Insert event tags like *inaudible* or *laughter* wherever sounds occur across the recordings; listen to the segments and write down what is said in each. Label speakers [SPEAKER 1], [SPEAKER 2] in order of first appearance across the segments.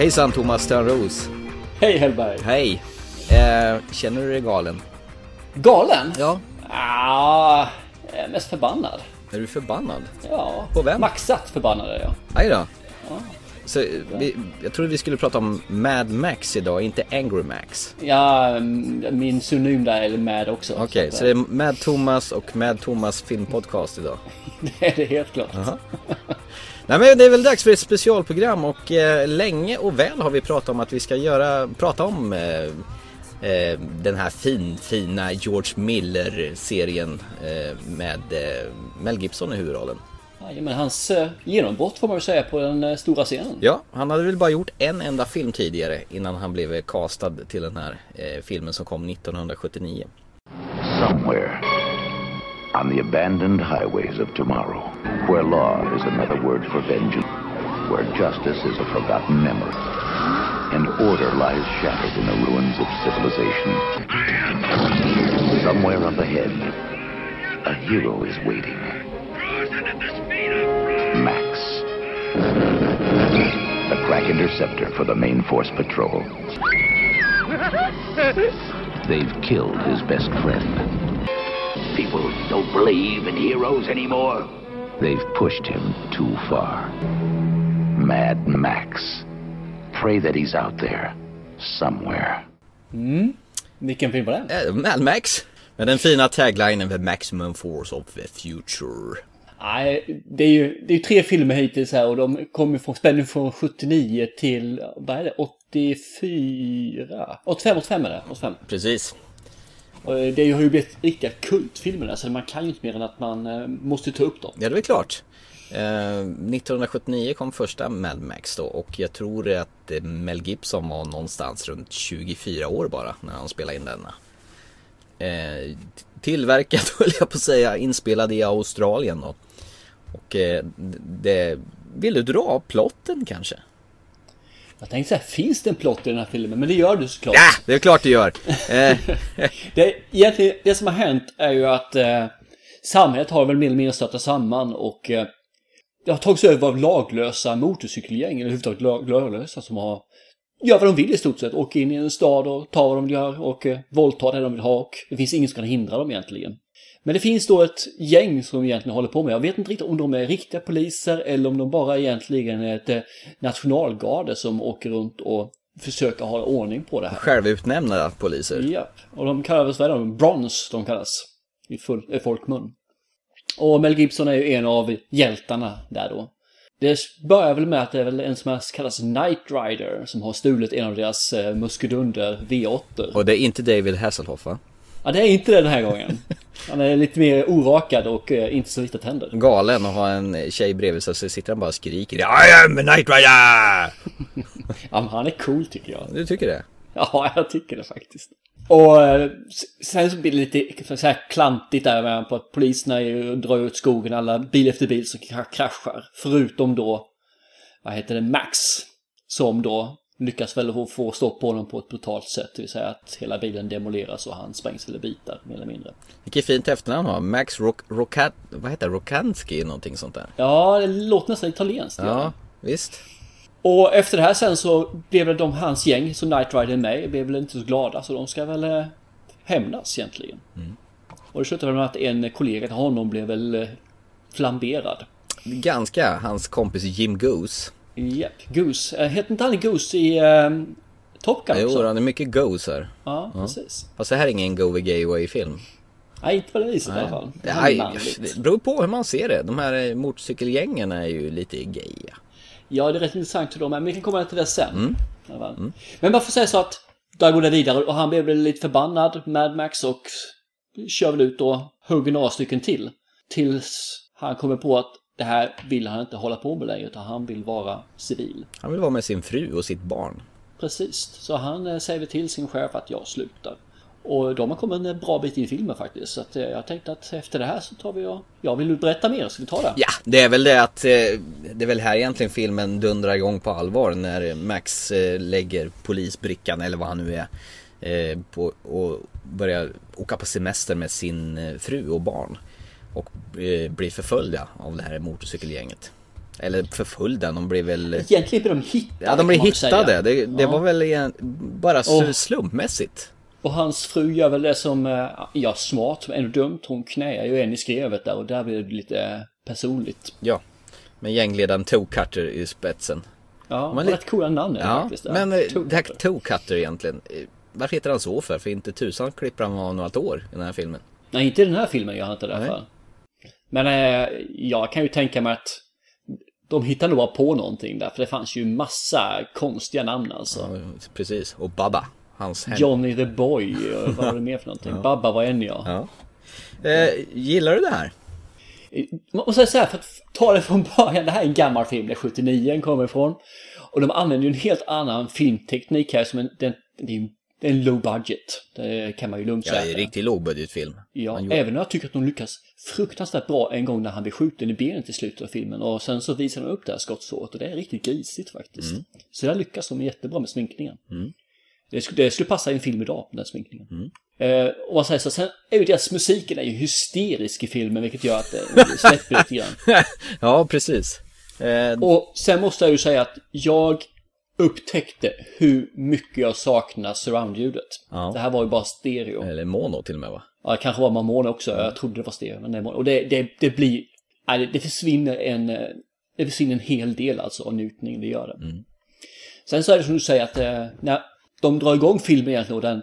[SPEAKER 1] Hejsan Thomas Törnros.
[SPEAKER 2] Hej Hellberg.
[SPEAKER 1] Hej. Eh, känner du dig galen?
[SPEAKER 2] Galen?
[SPEAKER 1] Ja.
[SPEAKER 2] Ah, jag är mest förbannad.
[SPEAKER 1] Är du förbannad?
[SPEAKER 2] Ja.
[SPEAKER 1] På vem?
[SPEAKER 2] Maxat förbannad är jag.
[SPEAKER 1] Aj då. Så, vi, jag trodde vi skulle prata om Mad Max idag, inte Angry Max.
[SPEAKER 2] Ja, mm, min synonym där är med också.
[SPEAKER 1] Okej, så det är Mad Thomas och Mad Thomas filmpodcast idag. *laughs*
[SPEAKER 2] det är det helt klart. *laughs*
[SPEAKER 1] Nej men det är väl dags för ett specialprogram och eh, länge och väl har vi pratat om att vi ska göra, prata om eh, eh, den här fin, fina George Miller-serien eh, med eh, Mel Gibson i huvudrollen.
[SPEAKER 2] Ja, men hans genombrott får man väl säga på den stora scenen.
[SPEAKER 1] Ja, han hade väl bara gjort en enda film tidigare innan han blev castad till den här filmen som kom 1979.
[SPEAKER 3] Somewhere on the abandoned highways of tomorrow, where law is another word for vengeance, where justice is a forgotten memory, and order lies shattered in the ruins of civilization. Somewhere up ahead, a hero is waiting. Max. The crack interceptor for the main force patrol. *laughs* They've killed his best friend. People don't believe in heroes anymore. They've pushed him too far. Mad Max. Pray that he's out there. Somewhere.
[SPEAKER 2] Vilken film var det?
[SPEAKER 1] Eh, Mad Max! Med den fina taglinen The Maximum Force of the Future.
[SPEAKER 2] Nej, det är ju det är tre filmer hittills här och de kommer från spänning från 79 till, vad är det, 84? 85, 85 är det, 85.
[SPEAKER 1] Precis.
[SPEAKER 2] Eh, det har ju blivit riktiga kultfilmer där, så man kan ju inte mer än att man eh, måste ta upp dem.
[SPEAKER 1] Ja, det är klart. Eh, 1979 kom första Mad Max då och jag tror att Mel Gibson var någonstans runt 24 år bara när han spelade in denna. Tillverkad *laughs* höll jag på att säga, inspelad i Australien då. Och det, vill du dra plotten kanske?
[SPEAKER 2] Jag tänkte säga, finns det en plott i den här filmen? Men det gör du såklart.
[SPEAKER 1] Ja, det är klart det gör. Eh, *laughs*
[SPEAKER 2] Det, egentligen, det som har hänt är ju att eh, samhället har väl mer eller mindre störtat samman och eh, det har tagits över av laglösa motorcykelgäng, eller överhuvudtaget lag- laglösa som har gör vad de vill i stort sett. Åker in i en stad och tar vad de göra och eh, våldtar det de vill ha och det finns ingen som kan hindra dem egentligen. Men det finns då ett gäng som egentligen håller på med, jag vet inte riktigt om de är riktiga poliser eller om de bara egentligen är ett eh, nationalgarde som åker runt och försöker hålla ordning på det här.
[SPEAKER 1] självutnämnda poliser.
[SPEAKER 2] Japp, och de kallas, vad är de? Bronze, de kallas. I, full, i folkmun. Och Mel Gibson är ju en av hjältarna där då. Det börjar väl med att det är väl en som kallas Knight Rider som har stulit en av deras eh, muskedunder V8.
[SPEAKER 1] Och det är inte David Hasselhoff va?
[SPEAKER 2] Ja, det är inte det den här gången. *laughs* Han är lite mer orakad och eh, inte så vita tänder.
[SPEAKER 1] Galen och har en tjej bredvid sig så sitter han bara och skriker I am Knight Rider!
[SPEAKER 2] Ja, men han är cool tycker jag.
[SPEAKER 1] Du tycker det?
[SPEAKER 2] Ja, jag tycker det faktiskt. Och eh, sen så blir det lite så här klantigt där med på att poliserna drar ut skogen, alla bil efter bil som kra- kraschar. Förutom då, vad heter det, Max. Som då lyckas väl få- få stopp på honom på ett brutalt sätt. Det vill säga att hela bilen demoleras och han sprängs eller bitar, mer eller mindre.
[SPEAKER 1] Vilket fint efternamn har Max Rock, Rockat, vad heter? Rokanski någonting sånt där.
[SPEAKER 2] Ja, det låter nästan italienskt.
[SPEAKER 1] Ja, visst.
[SPEAKER 2] Och efter det här sen så blev väl de, hans gäng som Knight Rider med blev väl inte så glada så de ska väl eh, hämnas egentligen. Och det slutade med att en kollega till honom blev väl eh, flamberad.
[SPEAKER 1] Ganska hans kompis Jim Goose.
[SPEAKER 2] Japp, Goose. Äh, hette inte han Goose i eh, Top Gun
[SPEAKER 1] Jo,
[SPEAKER 2] också?
[SPEAKER 1] han är mycket Goose här.
[SPEAKER 2] Ja, precis.
[SPEAKER 1] Fast det här är ingen Go Gay Way film.
[SPEAKER 2] Nej, inte på det viset i alla fall. Det är
[SPEAKER 1] Nej, det beror på hur man ser det. De här eh, motorcykelgängen är ju lite gaya.
[SPEAKER 2] Ja, det är rätt intressant hur de är, men vi kan komma till det sen. Alla fall. Men man får säga så att där går det vidare och han blev lite förbannad, Mad Max, och kör väl ut och hugger några stycken till. Tills han kommer på att det här vill han inte hålla på med längre, utan han vill vara civil.
[SPEAKER 1] Han vill vara med sin fru och sitt barn.
[SPEAKER 2] Precis, så han eh, säger till sin chef att jag slutar. Och de har kommit en bra bit in i filmen faktiskt. Så eh, jag tänkte att efter det här så tar vi och... Ja, vill du berätta mer? Ska vi ta det?
[SPEAKER 1] Ja, det är väl det att eh, det är väl här egentligen filmen dundrar igång på allvar när Max eh, lägger polisbrickan eller vad han nu är eh, på, och börjar åka på semester med sin eh, fru och barn och eh, blir förföljda av det här motorcykelgänget. Eller förföljda, de blev väl...
[SPEAKER 2] Egentligen blev de hittade
[SPEAKER 1] Ja, de
[SPEAKER 2] man säga.
[SPEAKER 1] hittade. Det, det
[SPEAKER 2] Ja.
[SPEAKER 1] var väl igen, bara
[SPEAKER 2] Och-
[SPEAKER 1] slumpmässigt.
[SPEAKER 2] Och hans fru gör väl det som, eh, ja smart, men ändå dumt. Hon knäar ju en i skrevet där och där blir det lite personligt.
[SPEAKER 1] Ja. Med gängledaren Toe Cutter i spetsen.
[SPEAKER 2] Ja,
[SPEAKER 1] li-
[SPEAKER 2] rätt coola namn är
[SPEAKER 1] Ja,
[SPEAKER 2] faktiskt.
[SPEAKER 1] men eh,
[SPEAKER 2] Toe
[SPEAKER 1] det här. Toe Cutter egentligen. Varför heter han så för? För inte tusan klipper han av något år i den här filmen.
[SPEAKER 2] Nej, inte i den här filmen gör han inte det i alla fall. Men eh, jag kan ju tänka mig att de hittar nog på någonting där. För det fanns ju massa konstiga namn alltså.
[SPEAKER 1] Ja, precis. Och Baba. Hans hem.
[SPEAKER 2] Johnny the Boy, och vad var det mer för någonting? Babba var en ja.
[SPEAKER 1] Ja. Eh, gillar du det här?
[SPEAKER 2] Man måste säga för att ta det från början, det här är en gammal film, det är 79 den kommer ifrån. Och de använder ju en helt annan filmteknik här som en, den, det är ju det är en low budget. Det kan man ju lugnt
[SPEAKER 1] Ja,
[SPEAKER 2] säga.
[SPEAKER 1] det är en riktigt lågbudgetfilm.
[SPEAKER 2] Ja,
[SPEAKER 1] Han gjorde-
[SPEAKER 2] även om jag tycker att de lyckas fruktansvärt bra en gång när han blir skjuten i benet i slutet av filmen och sen så visar de upp det här skottsåret och det är riktigt grisigt faktiskt.
[SPEAKER 1] Mm.
[SPEAKER 2] Så där lyckas de jättebra med sminkningen. Det, skulle, det skulle passa i en film idag, den sminkningen.
[SPEAKER 1] Mm.
[SPEAKER 2] Eh, och man säger så, sen är ju deras musiken är ju hysterisk i filmen vilket gör att det släpper lite grann. *laughs*
[SPEAKER 1] ja, precis. Eh,
[SPEAKER 2] Och sen måste jag ju säga att jag upptäckte hur mycket jag saknar surroundljudet.
[SPEAKER 1] Ja.
[SPEAKER 2] Det här var ju bara stereo.
[SPEAKER 1] eller mono till och med va?
[SPEAKER 2] Ja, kanske var Mamone också. Jag trodde det var stereo. Men det. Och det, det, det blir... Nej, det, försvinner en... eh, Det försvinner en hel del alltså av njutning, det gör det. Sen så är det som du säger att eh, när de drar igång filmen egentligen den...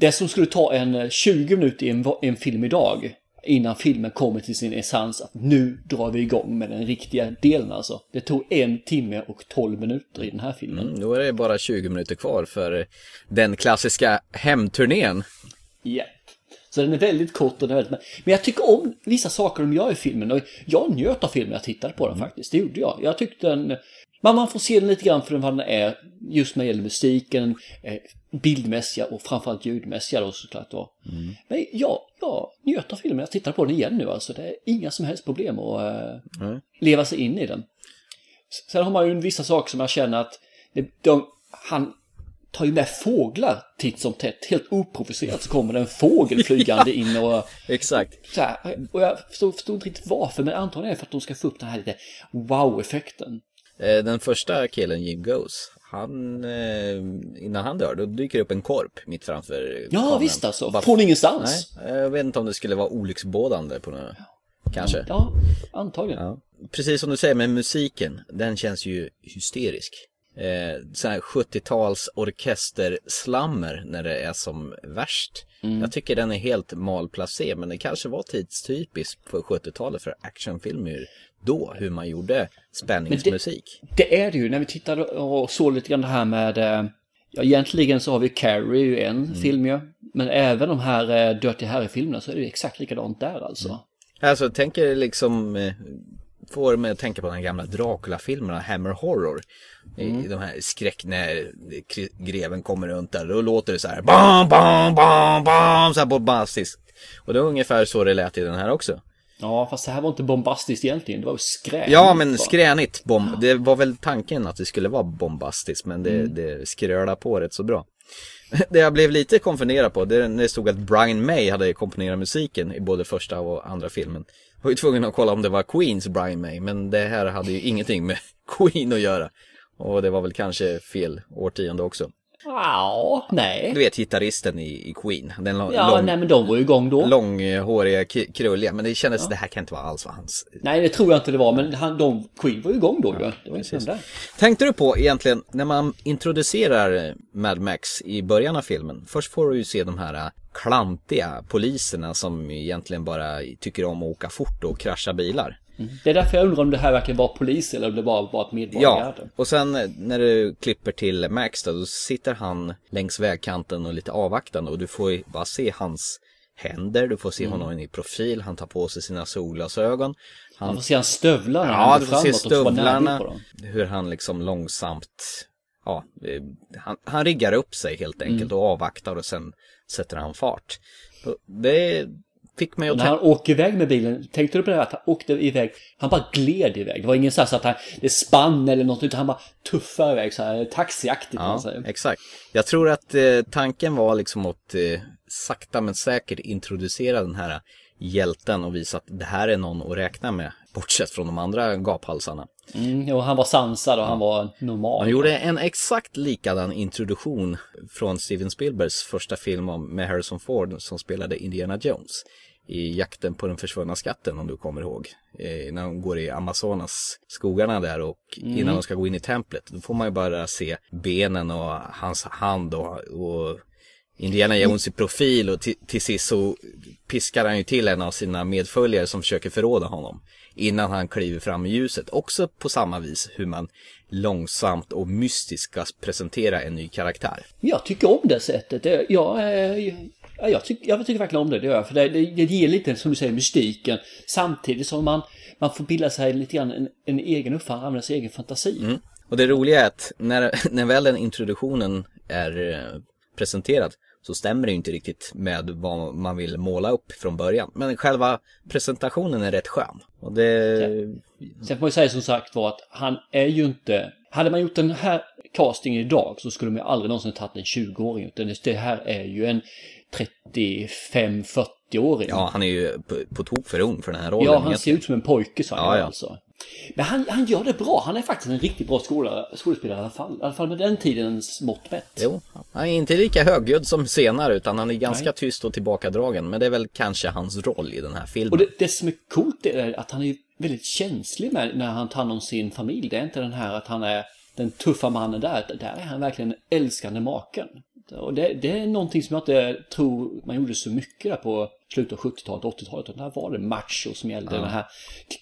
[SPEAKER 2] Det som skulle ta en eh, 20 minuter i en, en film idag innan filmen kommer till sin essens att nu drar vi igång med den riktiga delen alltså. Det tog en timme och 12 minuter i den här filmen.
[SPEAKER 1] Mm, då är det bara 20 minuter kvar för den klassiska hemturnén.
[SPEAKER 2] Ja. Så den är väldigt kort och den är väldigt... Men jag tycker om vissa saker de gör i filmen och jag njöt av filmen jag tittade på den faktiskt. Det gjorde jag. Jag tyckte den... Men man får se den lite grann för vad den är. Just när det gäller musiken, eh, bildmässiga och framförallt ljudmässiga då såklart då. Men ja, jag njöt av filmen. Jag tittar på den igen nu alltså. Det är inga som helst problem att
[SPEAKER 1] Mm.
[SPEAKER 2] leva sig in i den. Sen har man ju vissa saker som jag känner att det, de, han tar ju med fåglar titt som tätt. Helt oprovocerat så kommer det en fågel flygande in och *laughs*
[SPEAKER 1] Exakt.
[SPEAKER 2] så här. Och jag förstod, förstod inte riktigt varför, men antagligen är det för att de ska få upp den här lite wow-effekten.
[SPEAKER 1] Eh, den första killen, Jim Goes, han, eh, innan han dör, då dyker det upp en korp mitt framför
[SPEAKER 2] Ja,
[SPEAKER 1] kameran.
[SPEAKER 2] visst alltså.
[SPEAKER 1] Bara-
[SPEAKER 2] Från ingenstans.
[SPEAKER 1] Nej, jag vet inte om det skulle vara olycksbådande på något, kanske.
[SPEAKER 2] Ja, antagligen.
[SPEAKER 1] Ja. Precis som du säger med musiken, den känns ju hysterisk. Eh, så här 70-tals orkesterslammer när det är som värst.
[SPEAKER 2] Mm.
[SPEAKER 1] Jag tycker den är helt malplacé, men det kanske var tidstypiskt för 70-talet för actionfilmer då, hur man gjorde spänningsmusik.
[SPEAKER 2] Det är det ju, när vi tittade och såg lite grann det här med... eh, Ja, egentligen så har vi Carrie en
[SPEAKER 1] Mm.
[SPEAKER 2] film ju. Men även de här eh, Dirty Harry-filmerna så är det ju exakt likadant där alltså.
[SPEAKER 1] Mm. Alltså, jag tänker liksom, eh, får mig att tänka på den gamla Dracula-filmerna, Hammer Horror. I de här skräck, när greven kommer runt där, då låter det så här, bam, bam, bam, bam, så här bombastiskt. Och det är ungefär så det lät i den här också.
[SPEAKER 2] Ja, fast det här var inte bombastiskt egentligen, det var skränigt.
[SPEAKER 1] Ja, men skränigt. Bom- det var väl tanken att det skulle vara bombastiskt, men det, det skrölar på rätt så bra. *laughs* Det jag blev lite konfunderad på, det det stod att Brian May hade komponerat musiken i både första och andra filmen. Var ju tvungen att kolla om det var Queens Brian May, men det här hade ju ingenting med *laughs* Queen att göra. Och det var väl kanske fel årtionde också.
[SPEAKER 2] Ja, nej.
[SPEAKER 1] Du vet gitarristen i, i Queen, den lång,
[SPEAKER 2] Ja, nej men de var ju igång då.
[SPEAKER 1] långhåriga, krulliga, men det kändes, det här kan inte vara alls vad hans
[SPEAKER 2] Nej, det tror jag inte det var, men han, de, Queen var ju igång då ju. Inte den där.
[SPEAKER 1] Tänkte du på egentligen när man introducerar Mad Max i början av filmen. Först får du ju se de här klantiga poliserna som egentligen bara tycker om att åka fort och krascha bilar.
[SPEAKER 2] Det är därför jag undrar om det här verkligen var polis eller om det bara var ett
[SPEAKER 1] Ja,
[SPEAKER 2] medborgargarde.
[SPEAKER 1] och sen eh, när du klipper till Max då, då sitter han längs vägkanten och lite avvaktande och du får bara se hans händer, du får se honom i profil, han tar på sig sina solglasögon. Han
[SPEAKER 2] Man får se hans stövlar
[SPEAKER 1] Ja, du får se stövlarna. Hur han liksom långsamt, ja, eh, han, han riggar upp sig helt enkelt
[SPEAKER 2] Mm.
[SPEAKER 1] och avvaktar och sen sätter han fart. Det fick mig att
[SPEAKER 2] När han åker iväg med bilen, tänkte du på det här att han åkte iväg, han bara gled iväg. Det var ingen så här så att han, det spann eller något, utan han bara tuffade iväg så här taxiaktigt.
[SPEAKER 1] ja, exakt. Jag tror att eh, tanken var liksom att eh, sakta men säkert introducera den här hjälten och visa att det här är någon att räkna med. Bortsett från de andra gaphalsarna.
[SPEAKER 2] Mm, och han var sansad och han var normal.
[SPEAKER 1] Han gjorde en exakt likadan introduktion från Steven Spielbergs första film med Harrison Ford som spelade Indiana Jones i jakten på den försvunna skatten om du kommer ihåg. Eh, när de går i Amazonas skogarna där och
[SPEAKER 2] Mm.
[SPEAKER 1] innan de ska gå in i templet. Då får man ju bara se benen och hans hand och, och Indiana Jones i profil och till sist så piskar han ju till en av sina medföljare som försöker förråda honom. Innan han kliver fram i ljuset. Också på samma vis hur man långsamt och mystiskt ska presentera en ny karaktär.
[SPEAKER 2] Jag tycker om det sättet. Jag, eh, ja, jag, tycker, jag tycker verkligen om det, det gör jag. För det, det, det ger lite, som du säger, mystiken. Samtidigt som man, man får bilda sig lite grann en, en egen uppfattning, använda sin egen fantasi.
[SPEAKER 1] Och det roliga är att när, *laughs* när väl den introduktionen är eh, presenterad så stämmer det ju inte riktigt med vad man vill måla upp från början. Men själva presentationen är rätt skön. Och det...
[SPEAKER 2] Sen får man ju säga som sagt var att han är ju inte... Hade man gjort den här castingen idag så skulle man ju aldrig någonsin tagit en 20-åring. Utan det här är ju en 35-40-åring.
[SPEAKER 1] Ja, han är ju på, på tok för ung för den här rollen.
[SPEAKER 2] Ja, han ser ut som en pojke sa
[SPEAKER 1] Ja,
[SPEAKER 2] jag
[SPEAKER 1] ja.
[SPEAKER 2] alltså. Men han, han gör det bra. Han är faktiskt en riktigt bra skola, skådespelare i alla fall. I alla fall med den tidens mått mätt.
[SPEAKER 1] Jo, han är inte lika högljudd som senare utan han är ganska
[SPEAKER 2] Nej.
[SPEAKER 1] tyst och tillbakadragen. Men det är väl kanske hans roll i den här filmen.
[SPEAKER 2] Och det, det som är coolt är att han är väldigt känslig med, när han tar hand om sin familj. Det är inte den här att han är den tuffa mannen där. Där är han verkligen älskande maken. Och det, det är någonting som jag inte tror man gjorde så mycket där på slutet av 70-talet, 80-talet. Utan där var det macho som gällde. Den här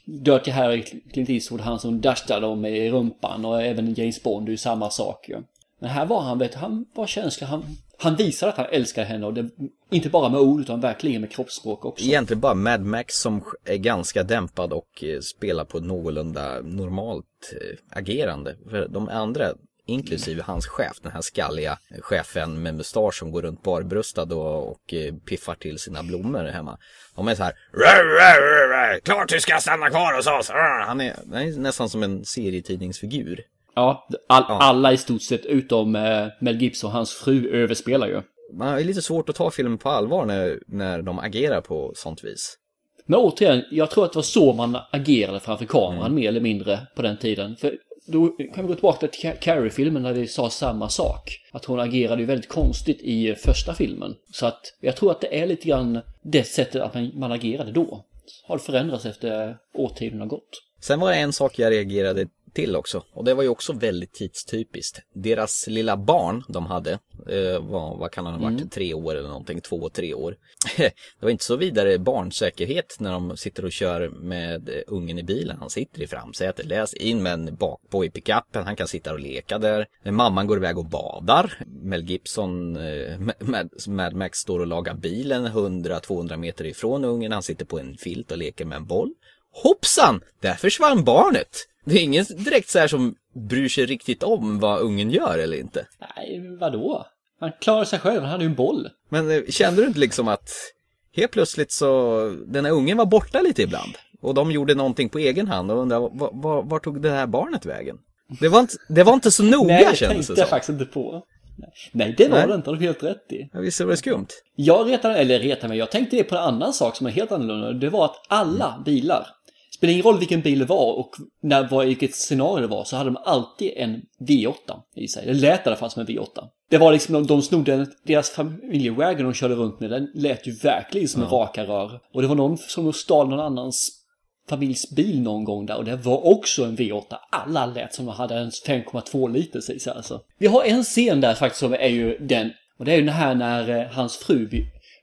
[SPEAKER 2] Dirty Harry, Clint Eastwood, han som dashade dem i rumpan. Och även James Bond, det är ju samma sak ju. Men här var han, vet, han var känslig. Han, han visade att han älskar henne. Och det, inte bara med ord, utan verkligen med kroppsspråk också.
[SPEAKER 1] Egentligen bara Mad Max som är ganska dämpad och eh, spelar på någorlunda normalt eh, agerande. För de andra, inklusive hans chef, den här skalliga chefen med mustasch som går runt barbröstad och, och eh, piffar till sina blommor hemma. De är så här, "Rör, rör, rör, klart du ska stanna kvar hos oss. Rör." Han är, han är nästan som en serietidningsfigur.
[SPEAKER 2] Ja, all, alla i stort sett utom eh, Mel Gibson och hans fru överspelar ju.
[SPEAKER 1] Man ju lite svårt att ta filmen på allvar när, när de agerar på sånt vis.
[SPEAKER 2] Men återigen, jag tror att det var så man agerade framför kameran mer eller mindre på den tiden. För då kan vi gå tillbaka till Carrie-filmen där vi sa samma sak. Att hon agerade ju väldigt konstigt i första filmen. Så att jag tror att det är lite grann det sättet att man, man agerade då. Har förändrats efter årtionden har gått.
[SPEAKER 1] Sen var det en sak jag reagerade till också. Och det var ju också väldigt tidstypiskt. Deras lilla barn de hade, eh, var, vad kan han ha varit, tre år eller någonting, två, tre år. *laughs* det var inte så vidare barnsäkerhet när de sitter och kör med eh, ungen i bilen. Han sitter i framsätet, läs in med en bakpå i pickupen, han kan sitta och leka där. Mamman går iväg och badar. Mel Gibson, eh, *laughs* Mad, Mad Max står och lagar bilen 100-200 meter ifrån ungen. Han sitter på en filt och leker med en boll. Hoppsan! Där försvann barnet! Det är ingen direkt så här som bryr sig riktigt om vad ungen gör eller inte.
[SPEAKER 2] Nej, vadå? Han klarade sig själv, han hade ju en boll.
[SPEAKER 1] Men eh, kände du inte liksom att helt plötsligt så, den här ungen var borta lite ibland? Och de gjorde någonting på egen hand och undrade, var, var, var tog det här barnet vägen? Det var inte, det var inte så noga
[SPEAKER 2] Nej, det
[SPEAKER 1] kändes
[SPEAKER 2] tänkte
[SPEAKER 1] det
[SPEAKER 2] jag
[SPEAKER 1] som.
[SPEAKER 2] faktiskt inte på. Nej, det var
[SPEAKER 1] Nej.
[SPEAKER 2] det inte, har du helt rätt i.
[SPEAKER 1] Ja, Visst var det skumt?
[SPEAKER 2] Jag retade, eller retade mig, jag tänkte det på en annan sak som är helt annorlunda. Det var att alla bilar, spelar ingen roll vilken bil det var och när, vad, vilket scenario det var, så hade de alltid en V8 i sig. Det lät i alla fall som en V8. Det var liksom, de, de snodde deras familjewagon de körde runt med, den lät ju verkligen som en raka rör. Och det var någon som stal någon annans familjs bil någon gång där och det var också en V8. Alla lät som de hade en 5,2 liters i sig alltså. Vi har en scen där faktiskt som är ju den, och det är ju den här när eh, hans fru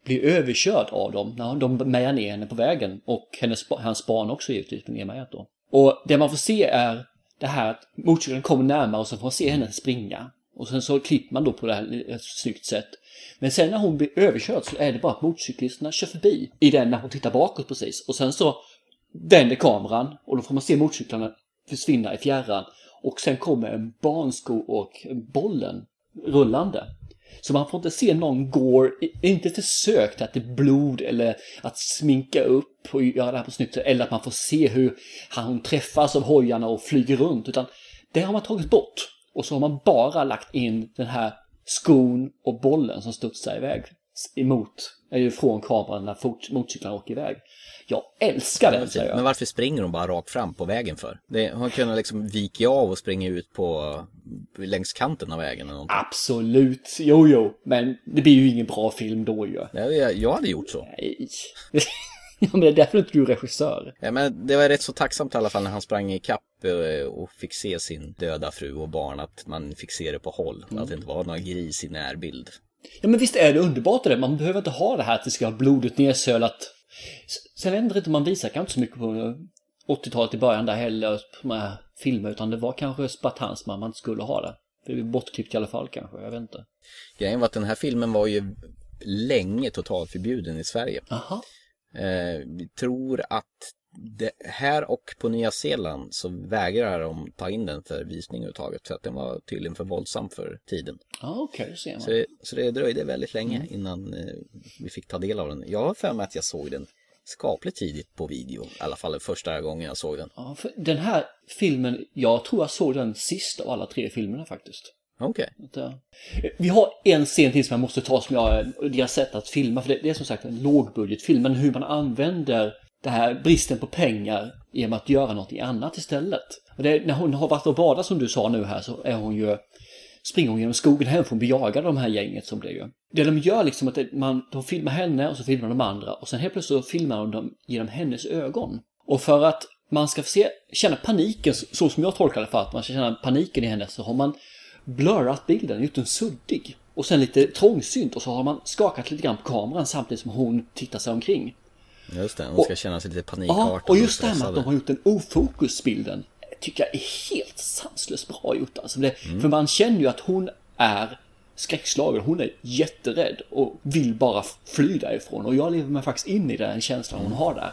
[SPEAKER 2] blir, överkörd av dem, när de mejar ner henne på vägen och hennes, hans barn också givetvis blir nermejat då. Och det man får se är det här att motorcykeln kommer närmare och så får man se henne springa. Och sen så klipper man då på det här ett snyggt sätt. Men sen när hon blir överkörd så är det bara att motorcyklisterna kör förbi i den när hon tittar bakåt precis. Och sen så vänder kameran och då får man se motorcyklarna försvinna i fjärran. Och sen kommer en barnsko och bollen rullande. Så man får inte se någon går, inte försök till att det är blod eller att sminka upp och göra det här på snyggt sätt. Eller att man får se hur han träffas av hojarna och flyger runt. Utan det har man tagit bort. Och så har man bara lagt in den här skon och bollen som studsar iväg. emot, eh, från kameran när motorcyklarna åker iväg. Jag älskar den, säger
[SPEAKER 1] Men
[SPEAKER 2] jag.
[SPEAKER 1] varför springer de bara rakt fram på vägen för? Det, hon kunde liksom vika av och springa ut på längs kanten av vägen eller någonting.
[SPEAKER 2] Absolut, jo jo, men det blir ju ingen bra film då ju.
[SPEAKER 1] Ja, jag, jag hade gjort så.
[SPEAKER 2] Nej. *laughs* ja, men det är därför inte du är regissör.
[SPEAKER 1] Ja, men det var rätt så tacksamt i alla fall när han sprang i kapp eh, och fick se sin döda fru och barn att man fick se det på håll. Att det inte var någon gris i närbild.
[SPEAKER 2] Ja men visst är det underbart det. Man behöver inte ha det här att det ska vara blodigt nedsölat. Sen vet jag inte, man visar kanske inte så mycket på 80-talet i början där heller på de här filmer utan det var kanske spartanskt man man inte skulle ha det. Det är bortklippt i alla fall kanske, jag vet inte.
[SPEAKER 1] Grejen var att den här filmen var ju länge totalförbjuden i Sverige.
[SPEAKER 2] Aha.
[SPEAKER 1] Eh, vi tror att det, här och på Nya Zeeland så vägrar de ta in den för visning överhuvudtaget. För att den var tydligen för våldsam för tiden.
[SPEAKER 2] Ja okej, då ser man.
[SPEAKER 1] Så det, så det dröjde väldigt länge innan eh, vi fick ta del av den. Jag har för mig att jag såg den skapligt tidigt på video. I alla fall första gången jag såg den.
[SPEAKER 2] Ja, för den här filmen, jag tror jag såg den sista av alla tre filmerna faktiskt.
[SPEAKER 1] Okej.
[SPEAKER 2] Att, eh, Vi har en scen till som jag måste ta som jag, deras sätt att filma, för det, det är som sagt en lågbudgetfilm, men hur man använder det här bristen på pengar genom att göra någonting annat istället. Och det, när hon har varit och badat som du sa nu här så är hon ju springer hon genom skogen hem för hon blir jagad av de här gänget som det är ju. Det de gör liksom att man, de filmar henne och så filmar de andra och sen helt plötsligt så filmar de dem genom hennes ögon. Och för att man ska se, känna paniken, så, så som jag tolkar det för att man ska känna paniken i henne så har man blurrat bilden, gjort den suddig. Och sen lite trångsynt och så har man skakat lite grann på kameran samtidigt som hon tittar sig omkring.
[SPEAKER 1] Just det, hon ska känna sig lite panikartad.
[SPEAKER 2] Ja, och just det här med att de har gjort den ofokusbilden tycker jag är helt sanslöst bra gjort. Alltså det,
[SPEAKER 1] Mm.
[SPEAKER 2] För man känner ju att hon är skräckslagen, hon är jätterädd och vill bara fly därifrån. Och jag lever mig faktiskt in i den känslan hon har där.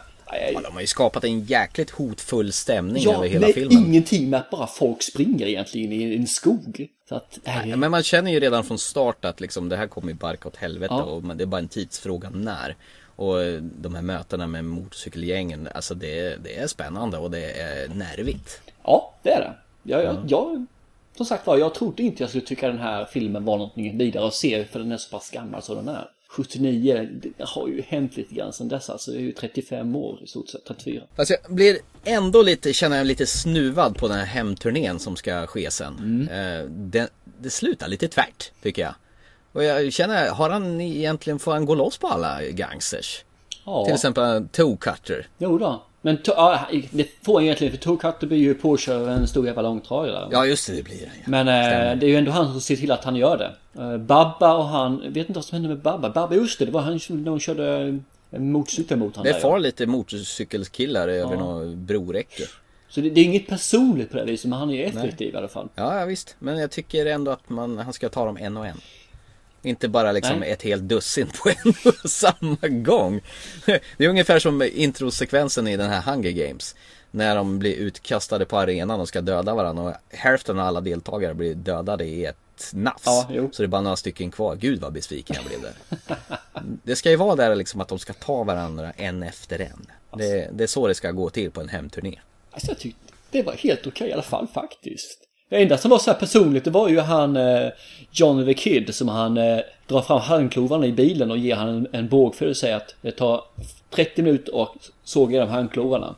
[SPEAKER 1] Ja, de har ju skapat en jäkligt hotfull stämning
[SPEAKER 2] Ja,
[SPEAKER 1] över hela filmen.
[SPEAKER 2] ingenting med att bara folk springer egentligen i en skog. Så att är...
[SPEAKER 1] Ja, Men man känner ju redan från start att liksom, det här kommer ju barka åt helvete
[SPEAKER 2] Ja.
[SPEAKER 1] och det är bara en tidsfråga när. Och eh, de här mötena med motorcykelgängen, alltså det, det är spännande och det är nervigt.
[SPEAKER 2] Ja, det är det. Jag, jag, jag, som sagt var, jag trodde inte jag skulle tycka den här filmen var någonting vidare att se för den är så pass gammal som den är. 79, det har ju hänt lite grann sedan dess alltså. Det är ju 35 år i stort sett, 34.
[SPEAKER 1] Fast jag blir ändå lite, känner jag lite snuvad på den här hemturnén som ska ske sen. Eh, det, det slutar lite tvärt, tycker jag. Och jag känner, har han egentligen, får han gå loss på alla gangsters?
[SPEAKER 2] Ja,
[SPEAKER 1] Till exempel Toe Cutter.
[SPEAKER 2] jo då. Men to- ja, det får han egentligen för Toe Cutter blir ju påkörd av en stor jävla långtradare.
[SPEAKER 1] Ja just det, det blir det. Ja.
[SPEAKER 2] Men eh, det är ju ändå han som ser till att han gör det. Eh, Babba och han, vet inte vad som hände med Babba. Babba, just det, det var han som de körde en motorcykel mot honom.
[SPEAKER 1] Det
[SPEAKER 2] ja.
[SPEAKER 1] far lite motorcykelkillar över något broräcke.
[SPEAKER 2] Så det, det är inget personligt på det viset, men han är ju effektiv i alla fall.
[SPEAKER 1] Ja, ja visst. Men jag tycker ändå att man, han ska ta dem en och en. Inte bara liksom
[SPEAKER 2] Nej.
[SPEAKER 1] ett helt dussin på en och *laughs* samma gång. Det är ungefär som introsekvensen i den här Hunger Games. När de blir utkastade på arenan och ska döda varandra och hälften av alla deltagare blir dödade i ett nafs.
[SPEAKER 2] Ja.
[SPEAKER 1] Så det är bara några stycken kvar. Gud vad besviken jag blev där. Det ska ju vara där liksom att de ska ta varandra en efter en. Det, det är så det ska gå till på en hemturné.
[SPEAKER 2] Alltså jag tyckte det var helt okej i alla fall faktiskt. Det enda som var så här personligt det var ju han eh, John the Kid som han eh, drar fram handklovarna i bilen och ger han en, en bågföljd och säger att det tar 30 minuter och såga igenom handklovarna.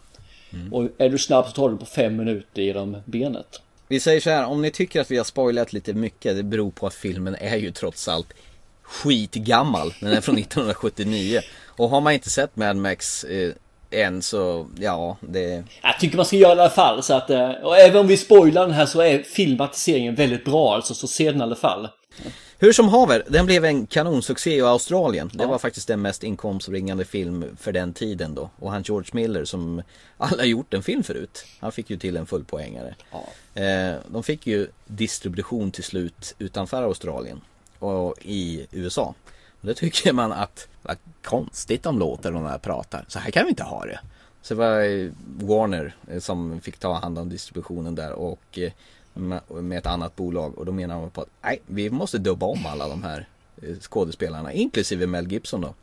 [SPEAKER 2] Och är du snabb så tar du på 5 minuter genom benet.
[SPEAKER 1] Vi säger så här, om ni tycker att vi har spoilat lite mycket, det beror på att filmen är ju trots allt skitgammal. Den är från *laughs* 1979. Och har man inte sett Mad Max eh, än så, ja, det...
[SPEAKER 2] Jag tycker man ska göra det i alla fall så att, eh, och även om vi spoilar den här så är filmatiseringen väldigt bra alltså, så se den i alla fall.
[SPEAKER 1] Hur som haver, den blev en kanonsuccé i Australien. Det var faktiskt den mest inkomstbringande film för den tiden då. Och han George Miller som alla gjort en film förut. Han fick ju till en fullpoängare.
[SPEAKER 2] Ja.
[SPEAKER 1] Eh, de fick ju distribution till slut utanför Australien och i USA. Och då tycker man att, vad konstigt de låter när de här pratar. Så här kan vi inte ha det. Så det var Warner eh, som fick ta hand om distributionen där eh, och med ett annat bolag. Och då menar de på att nej, vi måste dubba om alla de här eh, skådespelarna, inklusive Mel Gibson då.